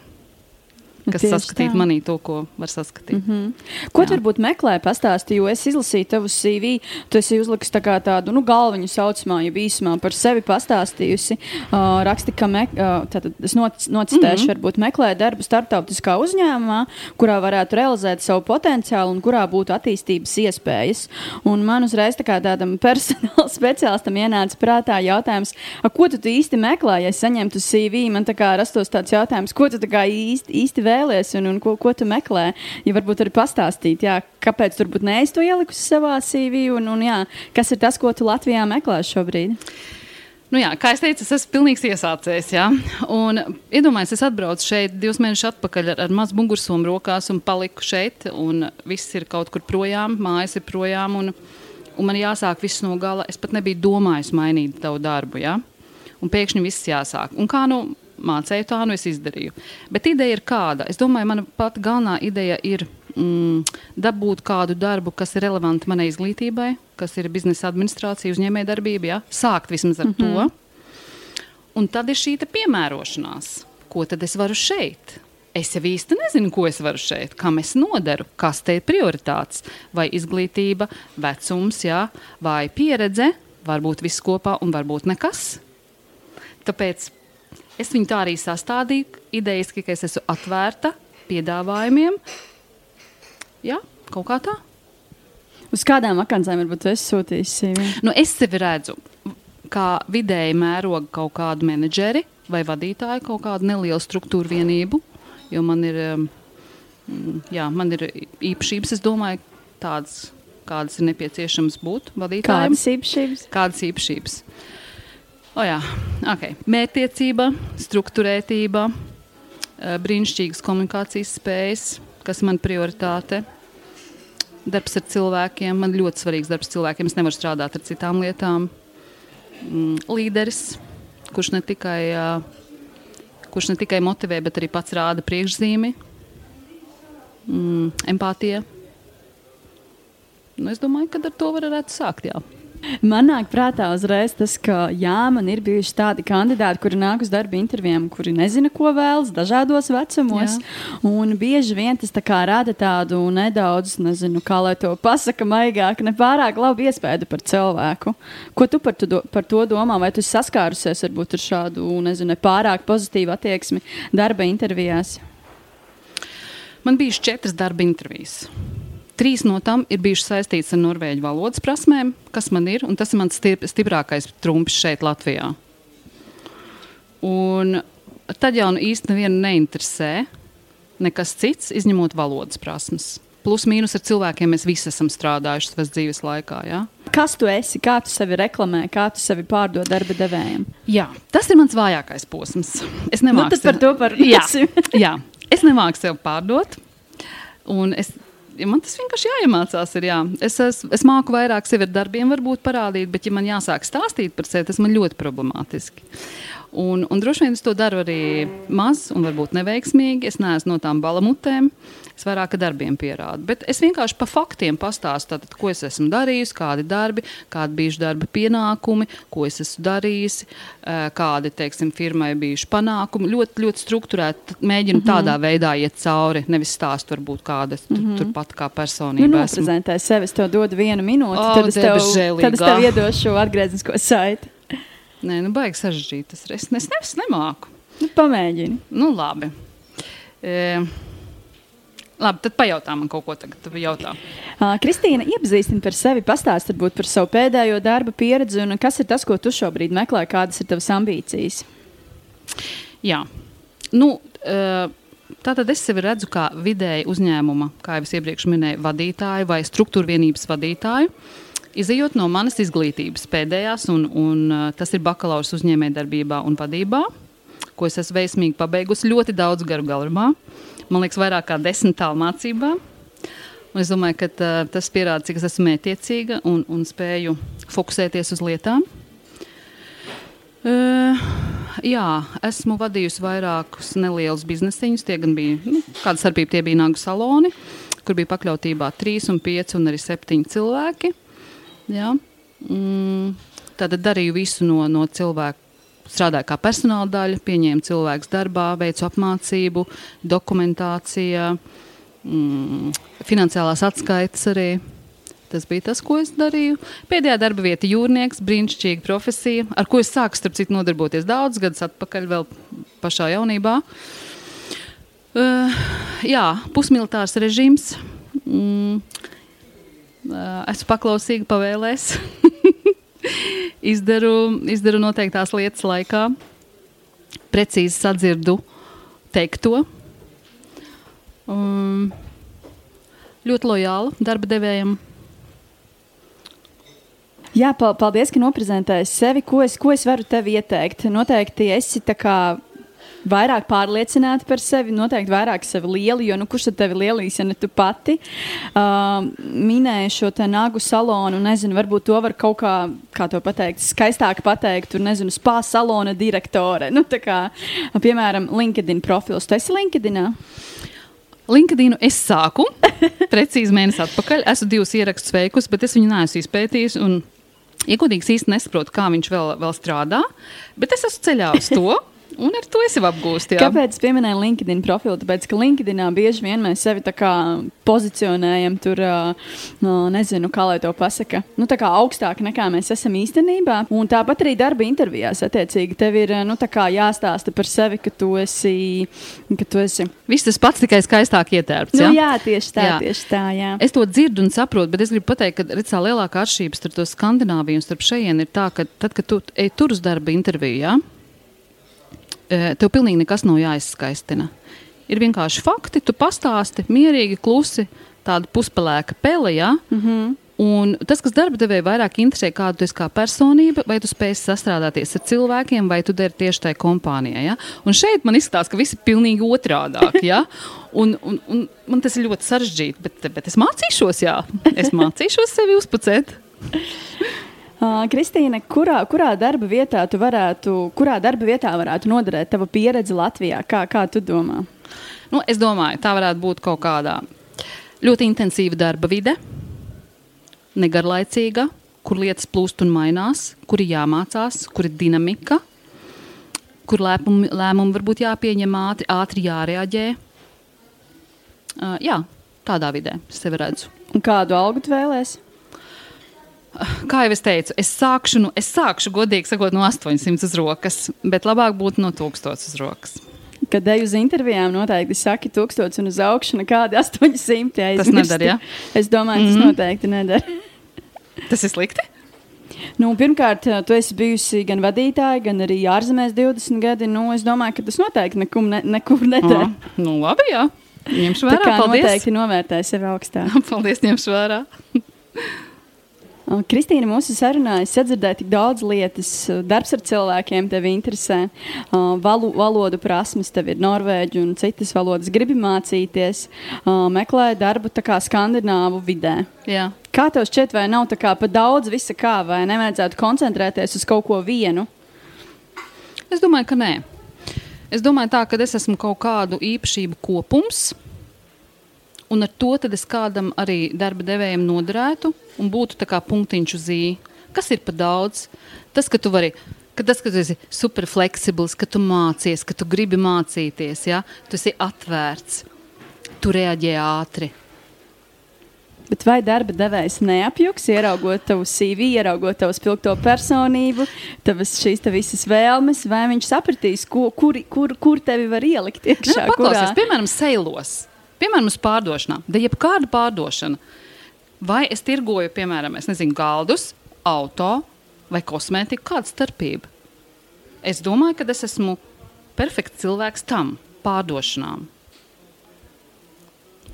kas Tieši saskatītu tā. manī to, ko var saskatīt. Mm -hmm. Ko Jā. tu varbūt meklē, pastāstīji, jo es izlasīju tavu CV, tu esi uzlicis tā tādu nu, galviņu saucamā, ja īsumā par sevi pastāstījusi. Uh, raksti, ka me, uh, tātad, es noc, nocitēšu, mm -hmm. varbūt meklē darbu starptautiskā uzņēmumā, kurā varētu realizēt savu potenciālu un kurā būtu attīstības iespējas. Un man uzreiz tā kā tādam personāla speciālistam ienāca prātā jautājums, ko tu īsti meklē, ja saņemtu CV, man tā kā rastos tāds jautājums, ko tu īsti, īsti vēl vēlies un, un ko, ko tu meklē. Ja varbūt arī pastāstīt, jā, kāpēc tur būtu neizto ielikusi savā CV un, un jā, kas ir tas, ko tu Latvijā meklē šobrīd. Nu jā, kā jau teicu, es esmu pilnīgs iesācējs. Ja? Un, iedomājieties, es atbraucu šeit divus mēnešus atpakaļ ar, ar mazu mugursomu rokās un paliku šeit. Un viss ir kaut kur projām, mājas ir projām. Un, un man jāsāk viss no gala. Es pat nebiju domājis mainīt tavu darbu. Ja? Un pēkšņi viss jāsāk. Un kā nu mācīju, tā nu es izdarīju. Bet ideja ir kāda? Es domāju, mana pati galvenā ideja ir mm, dabūt kādu darbu, kas ir relevanti manai izglītībai, kas ir biznesa administrācija, uzņēmējdarbība, ja? sākt vismaz ar mm -hmm. to. Un tad ir šī piemērošanās. Ko tad es varu šeit? Es jau īsti nezinu, ko es varu šeit, kam es nodaru, kas te ir prioritāts. Vai izglītība, vecums, jā, vai pieredze, varbūt viss kopā un varbūt nekas. Tāpēc Es viņu tā arī sastādīju. Idejiski, ka es esmu atvērta piedāvājumiem. Jā, kaut kā tā. Uz kādām akancēm varbūt es sūtīju? Nu, es sevi redzu kā vidēji mēroga kaut kādu menedžeri vai vadītāju, kaut kādu nelielu struktūru vienību. Jo man ir, um, jā, man ir īpašības, es domāju, tādas, kādas ir nepieciešamas būt vadītājiem. Kādas īpašības? Kādas īpašības? O jā, okay. Mērķtiecība, struktūrētība, brīnišķīgas komunikācijas spējas, kas man prioritāte. Darbs ar cilvēkiem, man ļoti svarīgs darbs ar cilvēkiem. Es nevaru strādāt ar citām lietām. Mm, līderis, kurš ne tikai, kurš ne tikai motivē, bet arī pats rāda priekšzīmi, mm, empātija. Nu, es domāju, ka ar to varētu sākt. Jā. Man nāk prātā uzreiz tas, ka jā, man ir bijuši tādi kandidāti, kuri nāk uz darba intervijām, kuri nezina, ko vēlas, dažādos vecumos. Bieži vien tas tā rada tādu nedaudz, nezinu, kā lai to pasaka, maigāk, ne pārāk labu iespēju par cilvēku. Ko tu par, tu do, par to domā? Vai tu saskārusies varbūt ar šādu, nezinu, pārāk pozitīvu attieksmi darba intervijās? Man bija četras darba intervijas. Trīs no tām ir bijušas saistītas ar norvēģu valodas prasmēm, kas man ir, un tas ir mans stiprākais trumpis šeit, Latvijā. Un tad jau nu īsti nevienu neinteresē nekas cits, izņemot valodas prasmes. Plus, mīnus ar cilvēkiem mēs visi esam strādājuši savas dzīves laikā. Ja? Kas tu esi? Kā tu sevi reklamē, kā tu sevi pārdod darba devējiem? Jā, tas ir mans vājākais posms. Es nemāku nu, par to par jā, jā, es nemāku sev pārdot. Un es ja man tas vienkārši jāiemācās. Ir, jā. es, es, es māku vairāk sevi ar darbiem, varbūt parādīt, bet, ja man jāsāk stāstīt par sevi, tas man ļoti problemātiski. Un, un droši vien es to daru arī maz un varbūt neveiksmīgi. Es neesmu no tām balamutēm. Es vairāk ar darbiem pierādu. Bet es vienkārši pa faktiem pastāstu, tātad, ko es esmu darījis, kādi darbi, kādi bijuši darba pienākumi, ko es esmu darījis, eh, kādi, teiksim, firmai bijuši panākumi. Ļoti, ļoti strukturēti mēģinu mm -hmm. tādā veidā iet cauri, nevis stāstu varbūt kāda mm -hmm. turpat kā personība. Nu, noprezentē sevi, es tev dodu vienu minūti, oh, tad, es tev, tad es tev iedošu atgrieznisko saiti. Nē, nu baigi sarežģīti. Tas es, es, es nemāku. Nu, pamēģini. Nu, labi. E, Labi, tad pajautā man kaut ko tagad. Jautā. Uh, Kristīna, iepazīstini par sevi, pastāsti varbūt par savu pēdējo darba pieredzi un kas ir tas, ko tu šobrīd meklē, kādas ir tavas ambīcijas? Jā, nu, uh, tātad es sevi redzu kā vidēji uzņēmuma, kā jau es iepriekš minēju, vadītāju vai struktūra vienības vadītāju, izējot no manas izglītības pēdējās, un, un uh, tas ir bakalaura uzņēmējdarbībā un vadībā, ko es esmu veiksmīgi pabeigusi ļoti daudz garu garumā. Man liekas, vairāk kā desmit tālu mācībā. Un es domāju, ka tā, tas pierāda, cik es esmu mētiecīga un, un spēju fokusēties uz lietām. Uh, jā, esmu vadījusi vairākus nelielus biznesiņus. Tie gan bija, nu, kāda starpība tie bija nagu saloni, kur bija pakļautībā trīs un pieci un arī septiņi cilvēki. Jā. Mm, tad darīju visu no, no cilvēku. Strādāju kā personāla daļa, pieņēmu cilvēku darbā, veicu apmācību, dokumentāciju, mm, finansiālās atskaites arī. Tas bija tas, ko es darīju. Pēdējā darba vieta - jūrnieks, brīnišķīga profesija, ar ko es sāku, starp citu, nodarboties daudz gadus atpakaļ, vēl pašā jaunībā. Uh, jā, pusmilitārs režīms. Mm, esmu paklausīga, pavēlēs. izdaru, izdaru noteiktās lietas laikā, precīzi sadzirdu teikto. Um, ļoti lojāla darba devējiem. Jā, paldies, ka noprezentēji sevi. Ko es, ko es varu tev ieteikt? Noteikti esi vairāk pārliecināta par sevi, noteikti vairāk sevi lieli, jo nu, kurš tad tevi lielīs, ja ne tu pati? Uh, minēju šo nagu salonu, nezinu, varbūt to var kaut kā, kā to pateikt, skaistāk pateikt, tur nezinu, spā salona direktore. Nu, kā, piemēram, LinkedIn profils. Tu esi? LinkedIn es sāku precīzi mēnesi atpakaļ. Esmu divus ierakstus veikusi, bet es viņu neesmu izpētījis. Godīgi īsti nesaprotu, kā viņš vēl, vēl strādā, bet es esmu ceļā uz to. Un ar to es jau apgūstu. Jā. Kāpēc pieminēju LinkedIn profilu? Tāpēc, ka LinkedInā bieži vien mēs sevi pozicionējam tur, no, nezinu, kā lai to pasaka, nu, augstāk nekā mēs esam īstenībā. Un tāpat arī darba intervijās, attiecīgi, tev ir nu, jāstāsta par sevi, ka tu esi. Ka tu esi... Viss tas pats tikai skaistāk ietērpts. Nu, jā, tieši tā, jā. tieši tā. Jā. Es to dzirdu un saprotu, bet es gribu pateikt, ka redzā, lielākā atšķirība starp to Skandināviju un starp šejienes ir tā, ka tad, kad tu ej tur uz darba interviju, jā, tev pilnīgi nekas nav jāizskaistina. Ir vienkārši fakti, tu pastāsti mierīgi, klusi, tāda puspelēka pele. Ja? Mm -hmm. Un tas, kas darba devēja vairāk interesē, kāda tu esi kā personība, vai tu spēj sastrādāties ar cilvēkiem, vai tu dari tieši tajā kompānijā. Ja? Un šeit man izskatās, ka viss ir pilnīgi otrādāk. Ja? Un, un, un man tas ir ļoti sarežģīti, bet, bet es mācīšos, jā. Es mācīšos sevi uzpucēt. Uh, Kristīne, kurā, kurā darba vietā tu varētu, kurā darba vietā varētu noderēt tava pieredze Latvijā? Kā, kā tu domā? Nu, es domāju, tā varētu būt kaut kādā ļoti intensīva darba vide, negarlaicīga, kur lietas plūst un mainās, kur ir jāmācās, kur ir dinamika, kur lēmumi, lēmumi varbūt jāpieņem ātri, ātri jārēģē. Uh, jā, tādā vidē es sevi redzu. Un kādu algu tu vēlēsies? Kā jau es teicu, es sākšu, nu, es sākšu godīgi sakot, no 800 uz rokas, bet labāk būtu no 1000 uz rokas. Kad eju uz intervijām, noteikti saki 1000 un uz augšu, nekādi 800. Ja tas nedara, ja? Es domāju, tas mm -hmm. noteikti nedara. tas ir slikti. Nu, pirmkārt, tu esi bijusi gan vadītāja, gan arī ārzemēs 20 gadi. Nu, es domāju, ka tas noteikti nekum, ne, nekur nedara. Nu, labi, jā. Ņemšu vērā. Tā kā paldies. noteikti novērtēju sevi augstāk. paldies, ņemšu vērā. Kristīna mūsu sarunā es sadzirdēju tik daudz lietas. Darbs ar cilvēkiem tevi interesē, Valu, valodu prasmes tev ir norvēģi un citas valodas. Gribi mācīties, meklē darbu skandināvu vidē. Jā. Kā tev šķiet, vai nav tā kā pa daudz visa kā, vai nevajadzētu koncentrēties uz kaut ko vienu? Es domāju, ka nē. Es domāju, tā, ka es esmu kaut kādu īpašību kopums un ar to es kādam arī darba devējiem noderētu un būtu tā kā punktiņš uz ī. Kas ir par daudz? Tas, ka tu vari. Ka tas, ka tu esi super fleksibls, ka tu mācies, ka tu gribi mācīties, ja? tu esi atvērts, tu reaģē ātri. Bet vai darba devējs neapjuks, ieraugot tavu CV, ieraugot tavu spilgto personību, tavas šīs te visas vēlmes, vai viņš sapratīs, ko, kur, kur, kur tevi var ielikt iekšā? Nu, paklausies, kurā? piemēram, seilos. Piemēram, uz pārdošanā, da jebkāda pārdošana. Vai es tirgoju, piemēram, es nezinu, galdus, auto vai kosmētiku, kāda starpība? Es domāju, ka es esmu perfekts cilvēks tam pārdošanām.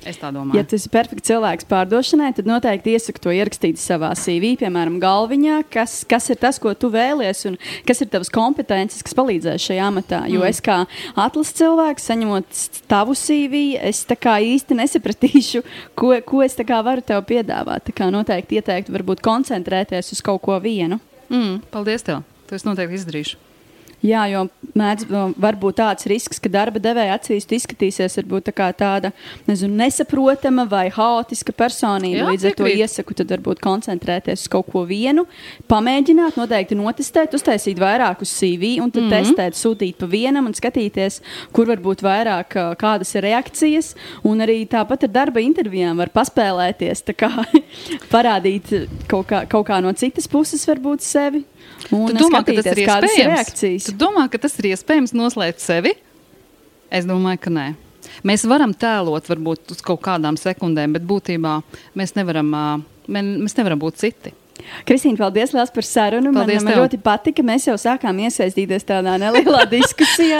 Es tā domāju. Ja tu esi perfekts cilvēks pārdošanai, tad noteikti iesaku to ierakstīt savā CV, piemēram, galviņā, kas, kas ir tas, ko tu vēlies, un kas ir tavas kompetences, kas palīdzēs šajā amatā. Jo Mm. es kā atlases cilvēks, saņemot tavu CV, es īsti nesapratīšu, ko, ko es varu tev piedāvāt. Tā kā noteikti ieteiktu, varbūt koncentrēties uz kaut ko vienu. Mm, paldies tev. To es noteikti izdarīšu. Jā, jo mēdz var būt tāds risks, ka darba devēja acīs izskatīsies varbūt tā tāda nezinu, nesaprotama vai haotiska personība. Jā, Līdz ar to iesaku tad varbūt koncentrēties uz kaut ko vienu, pamēģināt, noteikti notestēt, uztaisīt vairākus CV un tad mm -hmm. testēt, sūtīt pa vienam un skatīties, kur var būt vairāk, kādas ir reakcijas. Un arī tāpat ar darba intervijām var paspēlēties, kā parādīt kaut kā, kaut kā no citas puses varbūt sevi. Un Tu domā, ka tas ir iespējams? reakcijas. Tu domā, ka tas ir iespējams noslēpt sevi? Es domāju, ka nē. Mēs varam tēlot varbūt uz kaut kādām sekundēm, bet būtībā mēs nevaram, mēs nevaram būt citi. Kristīne, paldies liels par sarunu. Paldies man, man ļoti patika. Mēs jau sākām iesaistīties tādā nelielā diskusijā.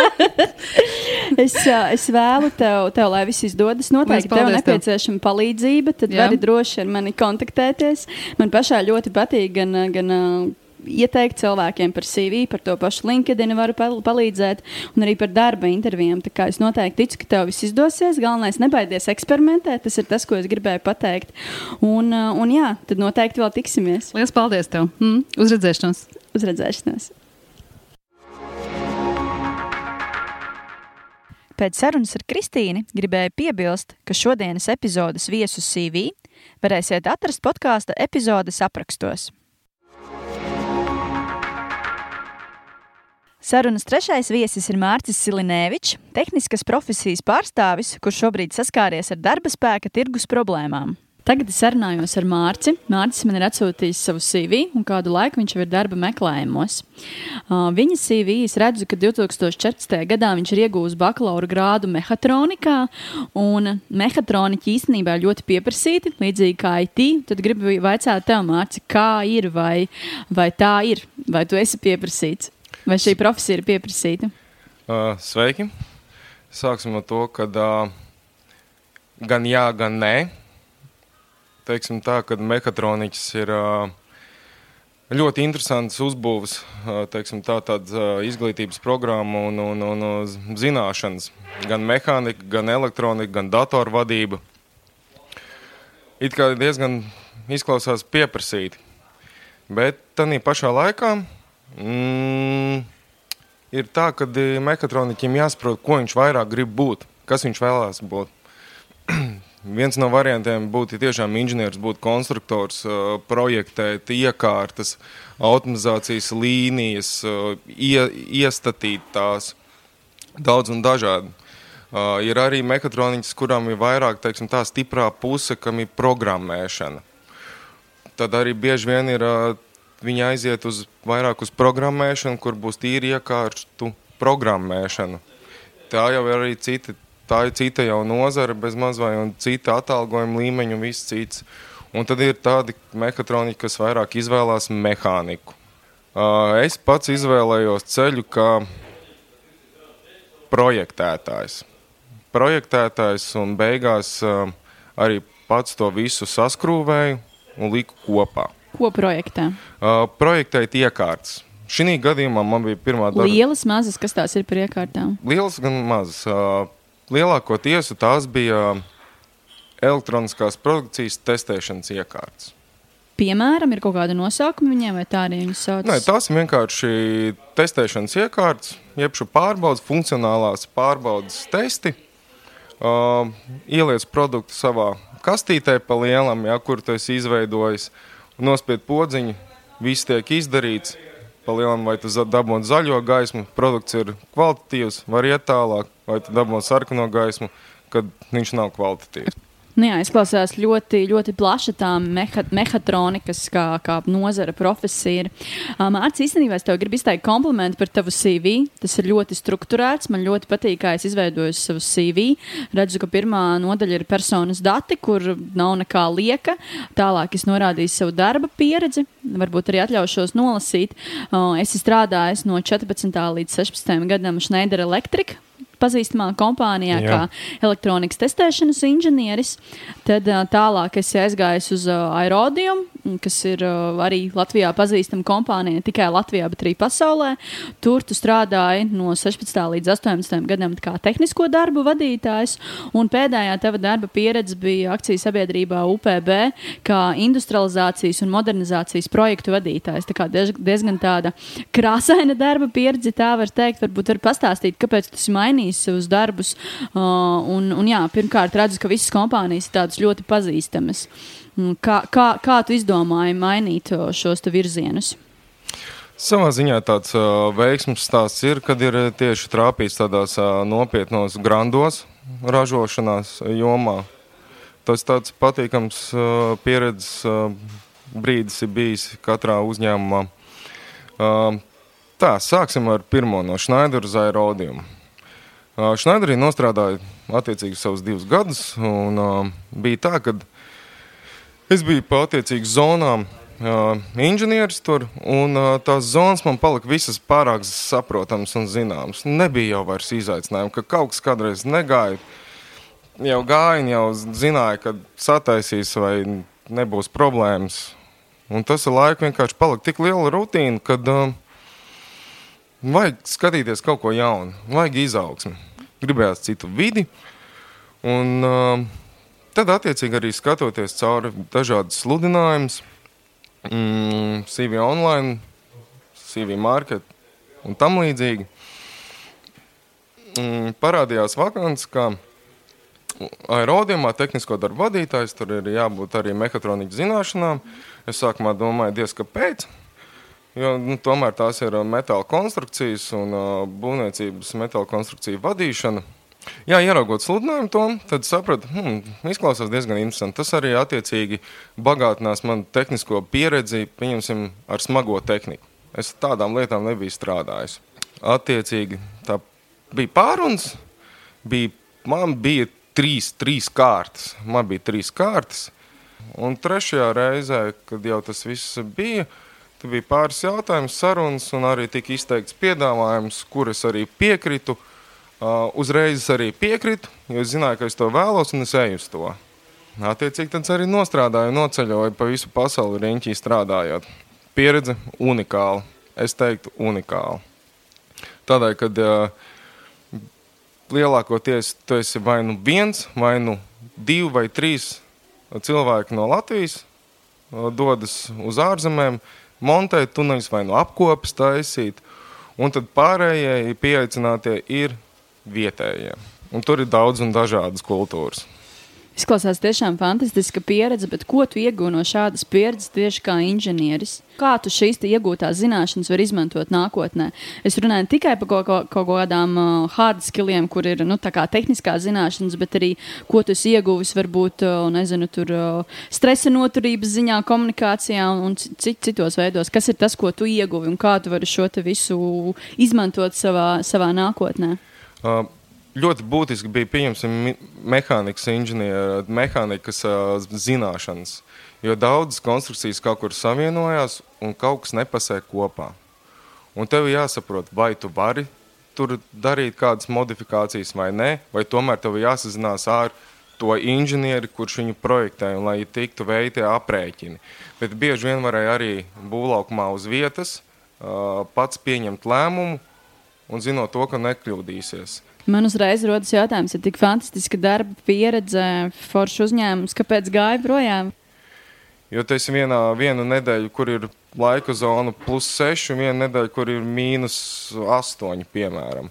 es, es vēlu tev, tev, lai viss izdodas. Noteikti tev paldies tev. nepieciešama palīdzība. Tad Jā. vari droši ar mani kontaktēties. Man pašai ļoti patīk gan. gan Ieteikt cilvēkiem par CV, par to pašu LinkedIn, varu pal palīdzēt, un arī par darba intervijām. Tā kā Es noteikti ticu, ka tev viss izdosies. Galvenais, nebaidies eksperimentēt. Tas ir tas, ko es gribēju pateikt. Un, ā, un jā, tad noteikti vēl tiksimies. Lielas paldies tev! Mm, uz redzēšanos! Uz redzēšanos! Pēc sarunas ar Kristīnu gribēju piebilst, ka šodienas epizodes viesu CV varēsiet atrast podkāstu epizodes aprakstos. Sarunas trešais viesis ir Mārcis Silinēvičs, tehniskas profesijas pārstāvis, kurš šobrīd saskāries ar darba spēka tirgus problēmām. Tagad es sarunājos ar Mārci. Mārcis man ir atsūtījis savu CV, un kādu laiku viņš jau ir darba meklējumos. Uh, viņa CV es redzu, ka 2014. gadā viņš ir iegūmis bakalaura grādu mehātronikā, un mehātroniķi īstenībā ļoti pieprasīti, līdzīgi kā IT. Tad gribu vaicāt tev, Mārci, kā ir, vai, vai tā ir, vai tu esi pieprasīts, vai šī profesija ir pieprasīta? Uh, sveiki! Sāksim ar to, ka uh, gan jā, gan nē. Teiksim tā, ka mehātroniķis ir uh, ļoti interesants uzbūves, teiksim tā, tāds izglītības programma un, un, un, un zināšanas. Gan mehānika, gan elektronika, gan datorvadība. It kā diezgan izklausās pieprasīti. Bet tādā pašā laikā mm, ir tā, ka mehātroniķim jāsaprot, ko viņš vairāk grib būt, kas viņš vēlās būt. Viens no variantiem būtu tiešām inženieris, būt konstruktors, uh, projektēt iekārtas, automatizācijas līnijas, uh, ie, iestatīt tās daudz un dažādi. Ir arī mehātroniķis, kurām ir vairāk teiksim, tā stiprā puse, kam ir programmēšana. Tad arī bieži vien ir viņi aiziet uz vairāk uz programmēšanu, kur būs tīri iekārtu programmēšana. Tā jau ir arī cita, tā ir cita jau nozara, bez mazvai, un cita atalgojuma līmeņa un viss cits. Un tad ir tādi mehātroniķi, kas vairāk izvēlās mehāniku. Es pats izvēlējos ceļu kā projektētājs. Projektētājs un beigās arī pats to visu saskrūvēju un liku kopā. Ko projektā? Uh, projektēt iekārtas. Šī gadījumā man bija pirmā darba. Lielas, mazas, kas tās ir par iekārtām? Lielas gan mazas. Uh, lielākoties tās bija elektroniskās produkcijas testēšanas iekārtas. Piemēram, ir kaut kāda nosaukuma viņiem, vai tā arī viņas sauc? Nē, tās ir vienkārši testēšanas iekārtas, jeb šo pārbaudas, funkcionālās pārbaudas testi. Uh, ieliec produktu savā kastītē pa lielam, ja, kur esi izveidojis, nospied podziņu, viss tiek izdarīts. Pa lielam, vai tu dabūji zaļo gaismu, produkts ir kvalitatīvs, var iet tālāk, vai tu dabūji sarkano gaismu, kad viņš nav kvalitatīvs. Nu jā, izklausās ļoti, ļoti plaša tā meha, mehatronikas kā, kā nozara profesija. Mārcis, īstenībā es tev gribu izteikt komplimentu par tavu CV. Tas ir ļoti strukturēts. Man ļoti patīk, kā es izveidoju savu CV. Redzu, ka pirmā nodaļa ir personas dati, kur nav nekā lieka. Tālāk es norādīju savu darba pieredzi. Varbūt arī atļaušos nolasīt. Es esmu strādājis no 14. līdz 16. gadam Schneider Electric pazīstamā kompānijā, Jā. kā elektronikas testēšanas inženieris. Tad tālāk es aizgāju uz Aerodium, kas ir arī Latvijā pazīstama kompānija, tikai Latvijā, bet arī pasaulē. Tur tu strādāji no 16. līdz 18. gadam kā tehnisko darbu vadītājs, un pēdējā tava darba pieredze bija akciju sabiedrībā UPB, kā industrializācijas un modernizācijas projektu vadītājs. Tā kā diez, diezgan tāda krāsaina darba pieredze, tā var teikt. Varbūt var pastāstīt, kāpēc tu esi mainījis savus darbus. Uh, un, un jā, pirmkārt, redzu, ka visas kompānijas ir tādas ļoti pazīstamas. Mm, Kā, kā, kā tu izdomāji mainīt uh, šos virzienus? Savā ziņā tāds uh, veiksmīgs stāsts ir, kad ir uh, tieši trāpījis tādās uh, nopietnos grandos ražošanās jomā. Tas tāds patīkams uh, pieredzes uh, brīdis ir bijis katrā uzņēmumā. Uh, tā, sāksim ar pirmo no Schneider uz Schneiderī nostrādāja attiecīgi savus divus gadus, un uh, bija tā, ka es biju pa attiecīgi zonām uh, inženieris tur, un uh, tās zonas man palika visas pārāk saprotamas un zināmas. Nebija jau vairs izaicinājumu, ka kaut kas kādreiz negāja. Jau gāja, jau zināja, ka sataisīs vai nebūs problēmas. Un tas ar laiku vienkārši palika tik liela rutīna, kad uh, vajag skatīties kaut ko jaunu, vajag izaugsmi. Gribējās citu vidi, un uh, tad attiecīgi arī skatoties cauri dažādas sludinājumus, mm, CV online, CV market un tam līdzīgi. Mm, parādījās vakants, ka aerodījumā tehnisko darbu vadītājs, tur ir jābūt arī mehātronikas zināšanām. Es sākumā domāju, diez kāpēc. Jo, nu, tomēr tās ir metāla konstrukcijas un uh, būvniecības metāla konstrukciju vadīšana. Jā, ieraugot sludinājumu to, tad sapratu, hmm, izklausās diezgan interesanti. Tas arī attiecīgi bagātinās manu tehnisko pieredzi, pieņemsim, ar smago tehniku. Es tādām lietām nebiju strādājis. Attiecīgi, tā bija pārunas, bija, man bija trīs, trīs kārtas. Man bija trīs kārtas. Un trešajā reizē, kad jau tas viss bija, tad bija pāris jautājumus, sarunas, un arī tika izteikts piedāvājums, kur es arī piekritu. Uh, uzreiz arī piekritu, jo es zināju, ka es to vēlos, un es eju uz to. Attiecīgi, tad arī nostrādāju, noceļoju pa visu pasauli riņķī strādājot. Pieredze unikāla. Es teiktu, unikāla. Tādēļ, kad uh, lielākoties tu esi vai nu viens, vai nu divi vai trīs cilvēki no Latvijas, uh, dodas uz ārzemēm, montēt tuneļus vai nu apkopes taisīt, un tad pārējie pieaicinātie ir vietējie. Un tur ir daudz un dažādas kultūras. Izklausās tiešām fantastiska pieredze, bet ko tu iegūsi no šādas pieredzes tieši kā inženieris? Kā tu šīs iegūtās zināšanas vari izmantot nākotnē? Es runāju ne tikai par kaut, kaut, kaut kādām uh, hard skilliem, kur ir nu, tehniskās zināšanas, bet arī ko tu ieguvis varbūt uh, nezinu, tur, uh, stresa noturības ziņā, komunikācijā un ci- cit, citos veidos. Kas ir tas, ko tu ieguvi un kā tu vari šo visu izmantot savā, savā nākotnē? Uh, ļoti būtiski bija pieņemsim mehānikas inženiera, mehānikas uh, zināšanas, jo daudzas konstrukcijas kaut kur savienojās un kaut kas nepasē kopā. Un tev jāsaprot, vai tu vari tur darīt kādas modifikācijas vai nē, vai tomēr tev jāsazinās ar to inženieri, kurš viņu projektē, un lai tiktu veikti aprēķini. Bet bieži vien varēja arī būvlaukumā uz vietas uh, pats pieņemt lēmumu un zinot to, ka nekļūdīsies. Man uzreiz rodas jautājums, ja tik fantastiska darba pieredze, foršs uzņēmums, kāpēc gāja projām? Jo tas ir vienā, viena nedēļa, kur ir laika zona plus 6, un viena nedēļa, kur ir mīnus 8, piemēram.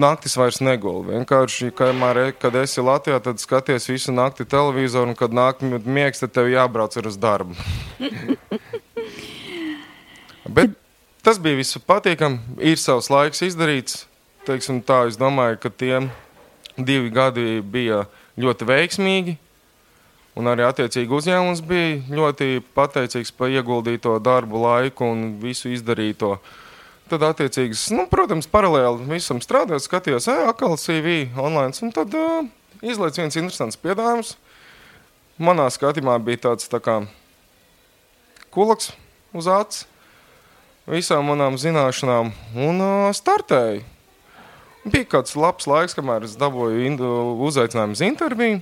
Naktis vairs negulda. Vienkārši, kamēr, kad esi Latvijā, tad skaties visu nakti televizoru, un kad nāk miegs, tad tev jābrauc ir uz darbu. Bet tas bija visu patīkami. Ir savs laiks izdarīts. Teiksim, tā, es domāju, ka tie divi gadi bija ļoti veiksmīgi. Un arī attiecīgi uzņēmums bija ļoti pateicīgs par ieguldīto darbu, laiku un visu izdarīto. Tad, attiecīgi, nu, protams, paralēli visam strādājot, skatījos, ej, atkal CV online. Un tad uh, izlaiž viens interesants piedāvājums. Manā skatījumā bija tāds tā kā kulaks uz acis visām manām zināšanām un uh, startēju. Bija kāds labs laiks, kamēr es dabūju uzaicinājumu uz interviju,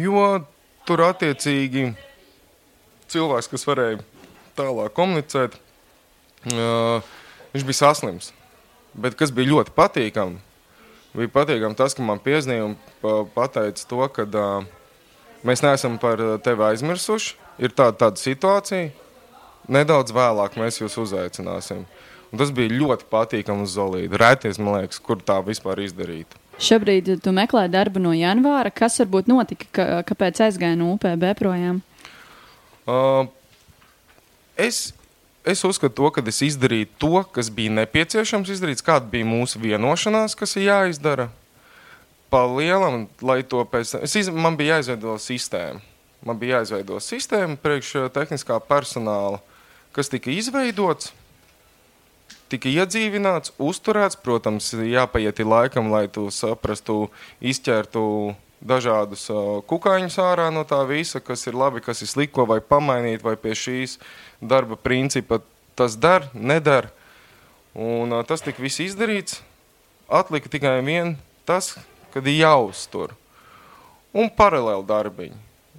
jo tur attiecīgi cilvēks, kas varēja tālāk komunicēt, uh, viņš bija saslims. Bet kas bija ļoti patīkami, bija patīkami tas, ka man piezīmēja un pa, pateica to, ka uh, mēs neesam par tevi aizmirsuši. Ir tāda, tāda situācija, nedaudz vēlāk mēs jūs uzaicināsim. Un tas bija ļoti patīkami uz Zolīdu. Rēties, man liekas, kur tā vispār izdarīt. Šobrīd tu meklē darbu no janvāra. Kas varbūt notika, ka, kāpēc aizgāja no UPB projām? Uh, es, es uzskatu, to, ka es izdarīju to, kas bija nepieciešams izdarīt, kāda bija mūsu vienošanās, kas ir jāizdara. Pa lielam, lai to pēc tam, iz, man bija jāizveido sistēma. Man bija jāizveido sistēma priekš tehniskā personāla, kas tika izveidots tika iedzīvināts, uzturēts. Protams, jāpaiet laikam, lai tu saprastu, izķertu dažādus kukaiņus ārā no tā visa, kas ir labi, kas ir slikti, vai pamainīt, vai pie šīs darba principa tas der, neder. Un tas tika viss izdarīts. Atlika tikai vien tas, kad ir jāuztur. Un paralēli darbiņi.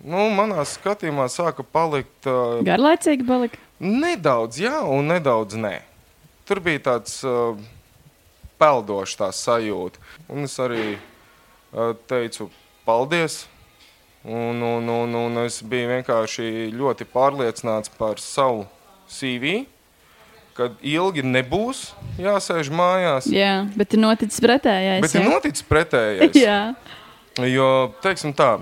Nu, manā skatījumā sāka palikt. Uh, Garlaicīgi palika? Nedaudz jā, un nedaudz nē tur bija tāds uh, peldošs tā sajūta. Un es arī uh, teicu paldies. Un, un, un, un es biju vienkārši ļoti pārliecināts par savu CV, kad ilgi nebūs jāsēž mājās. Jā, bet ir noticis pretējais. Bet jā? ir noticis pretējais. jā. Jo, teiksim tā,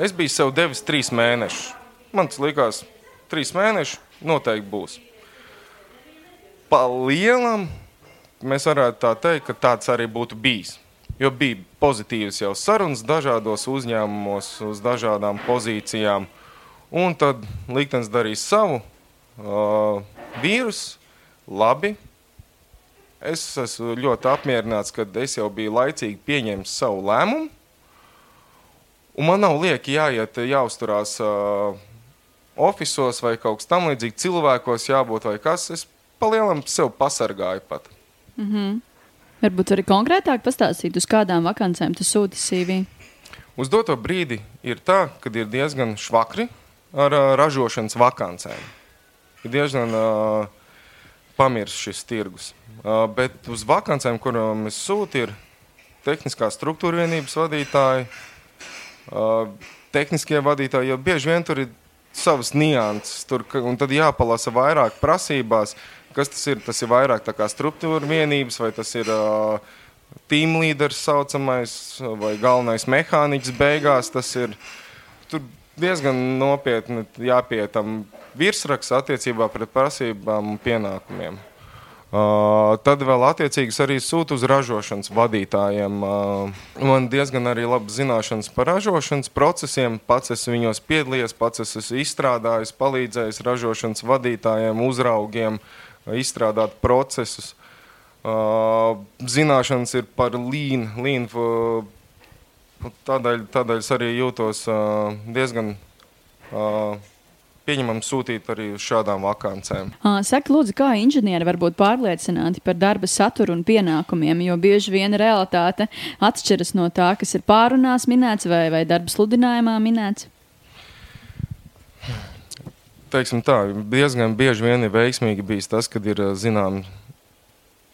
es biju sev devis trīs mēnešus. Man tas likās, trīs mēneši noteikti būs pa lielam mēs varētu tā teikt, ka tāds arī būtu bijis. Jo bija pozitīvas jau sarunas dažādos uzņēmumos, uz dažādām pozīcijām. Un tad liktenis darīs savu uh, vīrusu. Labi. Es esmu ļoti apmierināts, ka es jau biju laicīgi pieņēmis savu lēmumu. Un man nav lieki jāiet, jāuzturās uh, oficiālos vai kaut kas tamlīdzīgs, cilvēkos jābūt vai kas. Es palielam sev pasargāju pat. Mm -hmm. Varbūt arī konkrētāk pastāstīt, uz kādām vakancēm tu sūti CV? Uz doto brīdi ir tā, ka ir diezgan švakri ar uh, ražošanas vakancēm. Ir diezgan uh, pamirsts šis tirgus. Uh, bet uz vakancēm, kurām es sūtu, ir tehniskā struktūra vienības vadītāji, uh, tehniskie vadītāji, jo bieži vien tur ir savas nianses, tur, un tad jāpalasa vairāk prasībās, Kas tas ir? Tas ir vairāk struktūra vienības, vai tas ir uh, team leaders saucamais, vai galvenais mehāniķis beigās. Tas ir diezgan nopietni jāpietam virsraksts attiecībā pret prasībām un pienākumiem. Uh, tad vēl attiecīgi arī sūta uz ražošanas vadītājiem. Uh, man diezgan arī labi zināšanas par ražošanas procesiem. Pats esmu viņos piedalījies, pats esmu izstrādājis, palīdzējis ražošanas vadītājiem, uzraugiem, uh, izstrādāt procesus. Uh, zināšanas ir par līnu. Līn, uh, tādēļ, tādēļ es arī jūtos uh, diezgan pieņemams sūtīt arī uz šādām vakancēm. Saka, lūdzu, kā inženieri var būt pārliecināti par darba saturu un pienākumiem, jo bieži vien realitāte atšķiras no tā, kas ir pārunās minēts vai, vai darba sludinājumā minēts teiksim tā, diezgan bieži vien ir veiksmīgi bijis tas, kad ir zinām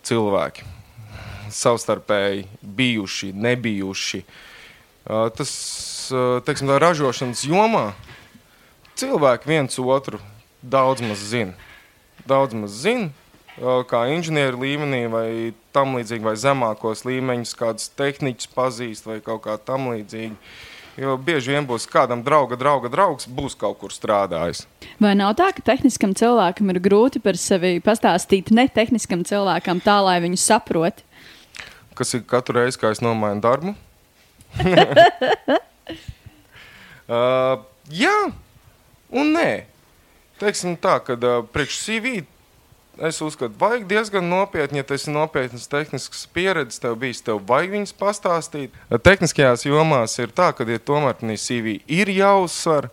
cilvēki savstarpēji bijuši, nebijuši. Tas, teiksim tā, ražošanas jomā cilvēki viens otru daudz maz zina. Daudz maz zina, kā inženieru līmenī vai tam līdzīgi, vai zemākos līmeņus, kādus tehniķus pazīst vai kaut kā tam līdzīgi. Uh, Jo bieži vien būs kādam drauga, drauga draugs, būs kaut kur strādājis. Vai nav tā, ka tehniskam cilvēkam ir grūti par sevi pastāstīt netehniskam cilvēkam tā, lai viņu saprot? Kas ir katru reizi, kad es nomainu darbu? uh, jā, un nē. Teiksim tā, ka uh, priekš CV es uzskatu, vajag diezgan nopietni, ja tas ir nopietnas tehniskas pieredzes, tev bijis, tev vajag viņas pastāstīt. Tehniskajās jomās ir tā, ka, ja tomēr CV ir jāuzsver,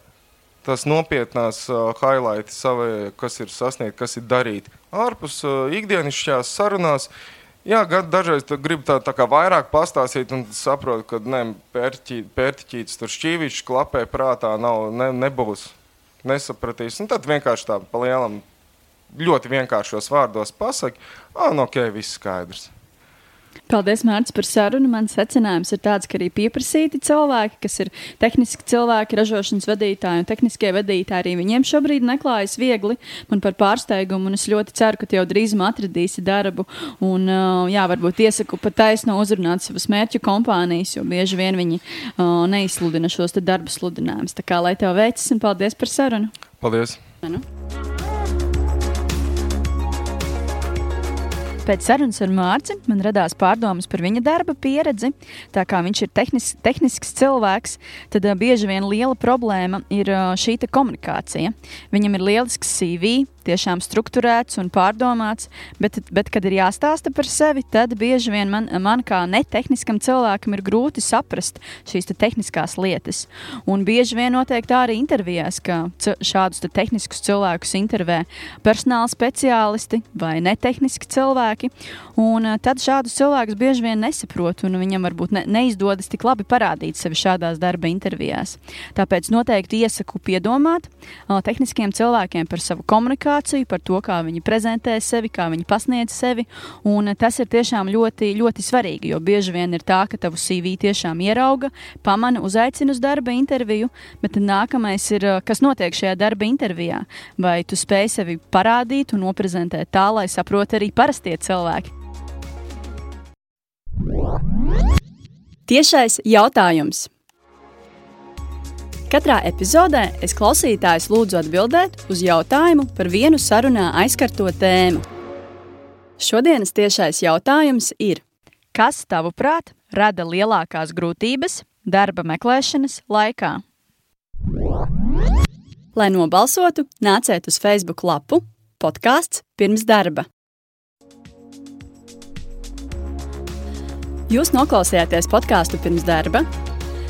tas nopietnās uh, highlights, savai, kas ir sasniegt, kas ir darīt. Ārpus uh, ikdienišķās sarunās Jā, dažreiz gribu tā, tā kā vairāk pastāstīt, un saprotu, ka ne, pērķī, pērtiķītis tur šķīvišķi klapē prātā nav, ne, nebūs. Nesapratīs. Un tad vienkārši tā pa lielam, ļoti vienkāršos vārdos pasaki, ah, nu ok, viss skaidrs. Paldies, Mārcis, par sarunu. Mans secinājums ir tāds, ka arī pieprasīti cilvēki, kas ir tehniski cilvēki, ražošanas vadītāji un tehniskie vadītāji, arī viņiem šobrīd neklājas viegli. Man par pārsteigumu, un es ļoti ceru, ka jau drīzumā atradīsi darbu. Un, jā, varbūt iesaku pat taisno uzrunāt savas mērķu kompānijas, jo bieži vien viņi neizsludina šos darbu sludinājumus. Tā kā lai tev veicas un paldies par sarunu. Paldies! Nu. Pēc sarunas ar Mārci man radās pārdomas par viņa darba pieredzi. Tā kā viņš ir tehnis, tehnisks cilvēks, tad uh, bieži vien liela problēma ir uh, šī komunikācija. Viņam ir lielisks CV, tiešām strukturēts un pārdomāts, bet, bet kad ir jāstāsta par sevi, tad bieži vien man, man kā netehniskam cilvēkam ir grūti saprast šīs te tehniskās lietas. Un bieži vien notiek tā arī intervijās, ka šādus te tehniskus cilvēkus intervē personāla speciālisti vai netehniski cilvēki. Un eh, tad šādus cilvēkus bieži vien nesaprot, un viņam varbūt ne, neizdodas tik labi parādīt sevi šādās darba intervijās. Tāpēc noteikti iesaku piedomāt uh, tehniskiem cilvēkiem par savu komunikāciju komunikāciju, par to, kā viņi prezentē sevi, kā viņi pasniedz sevi. Un tas ir tiešām ļoti, ļoti svarīgi, jo bieži vien ir tā, ka tavu CV tiešām ierauga, pamana, uzaicina uz darba interviju, bet nākamais ir, kas notiek šajā darba intervijā. Vai tu spēj sevi parādīt un noprezentēt tā, lai saprotu arī parastie cilvēki. Tiešais jautājums. Katrā epizodē es klausītājus lūdzu atbildēt uz jautājumu par vienu sarunā aizkarto tēmu. Šodienas tiešais jautājums ir: kas, tavuprāt, rada lielākās grūtības darba meklēšanas laikā? Lai nobalsotu, nāciet uz Facebook lapu podkāsts pirms darba. Jūs noklausījāties podkāstu pirms darba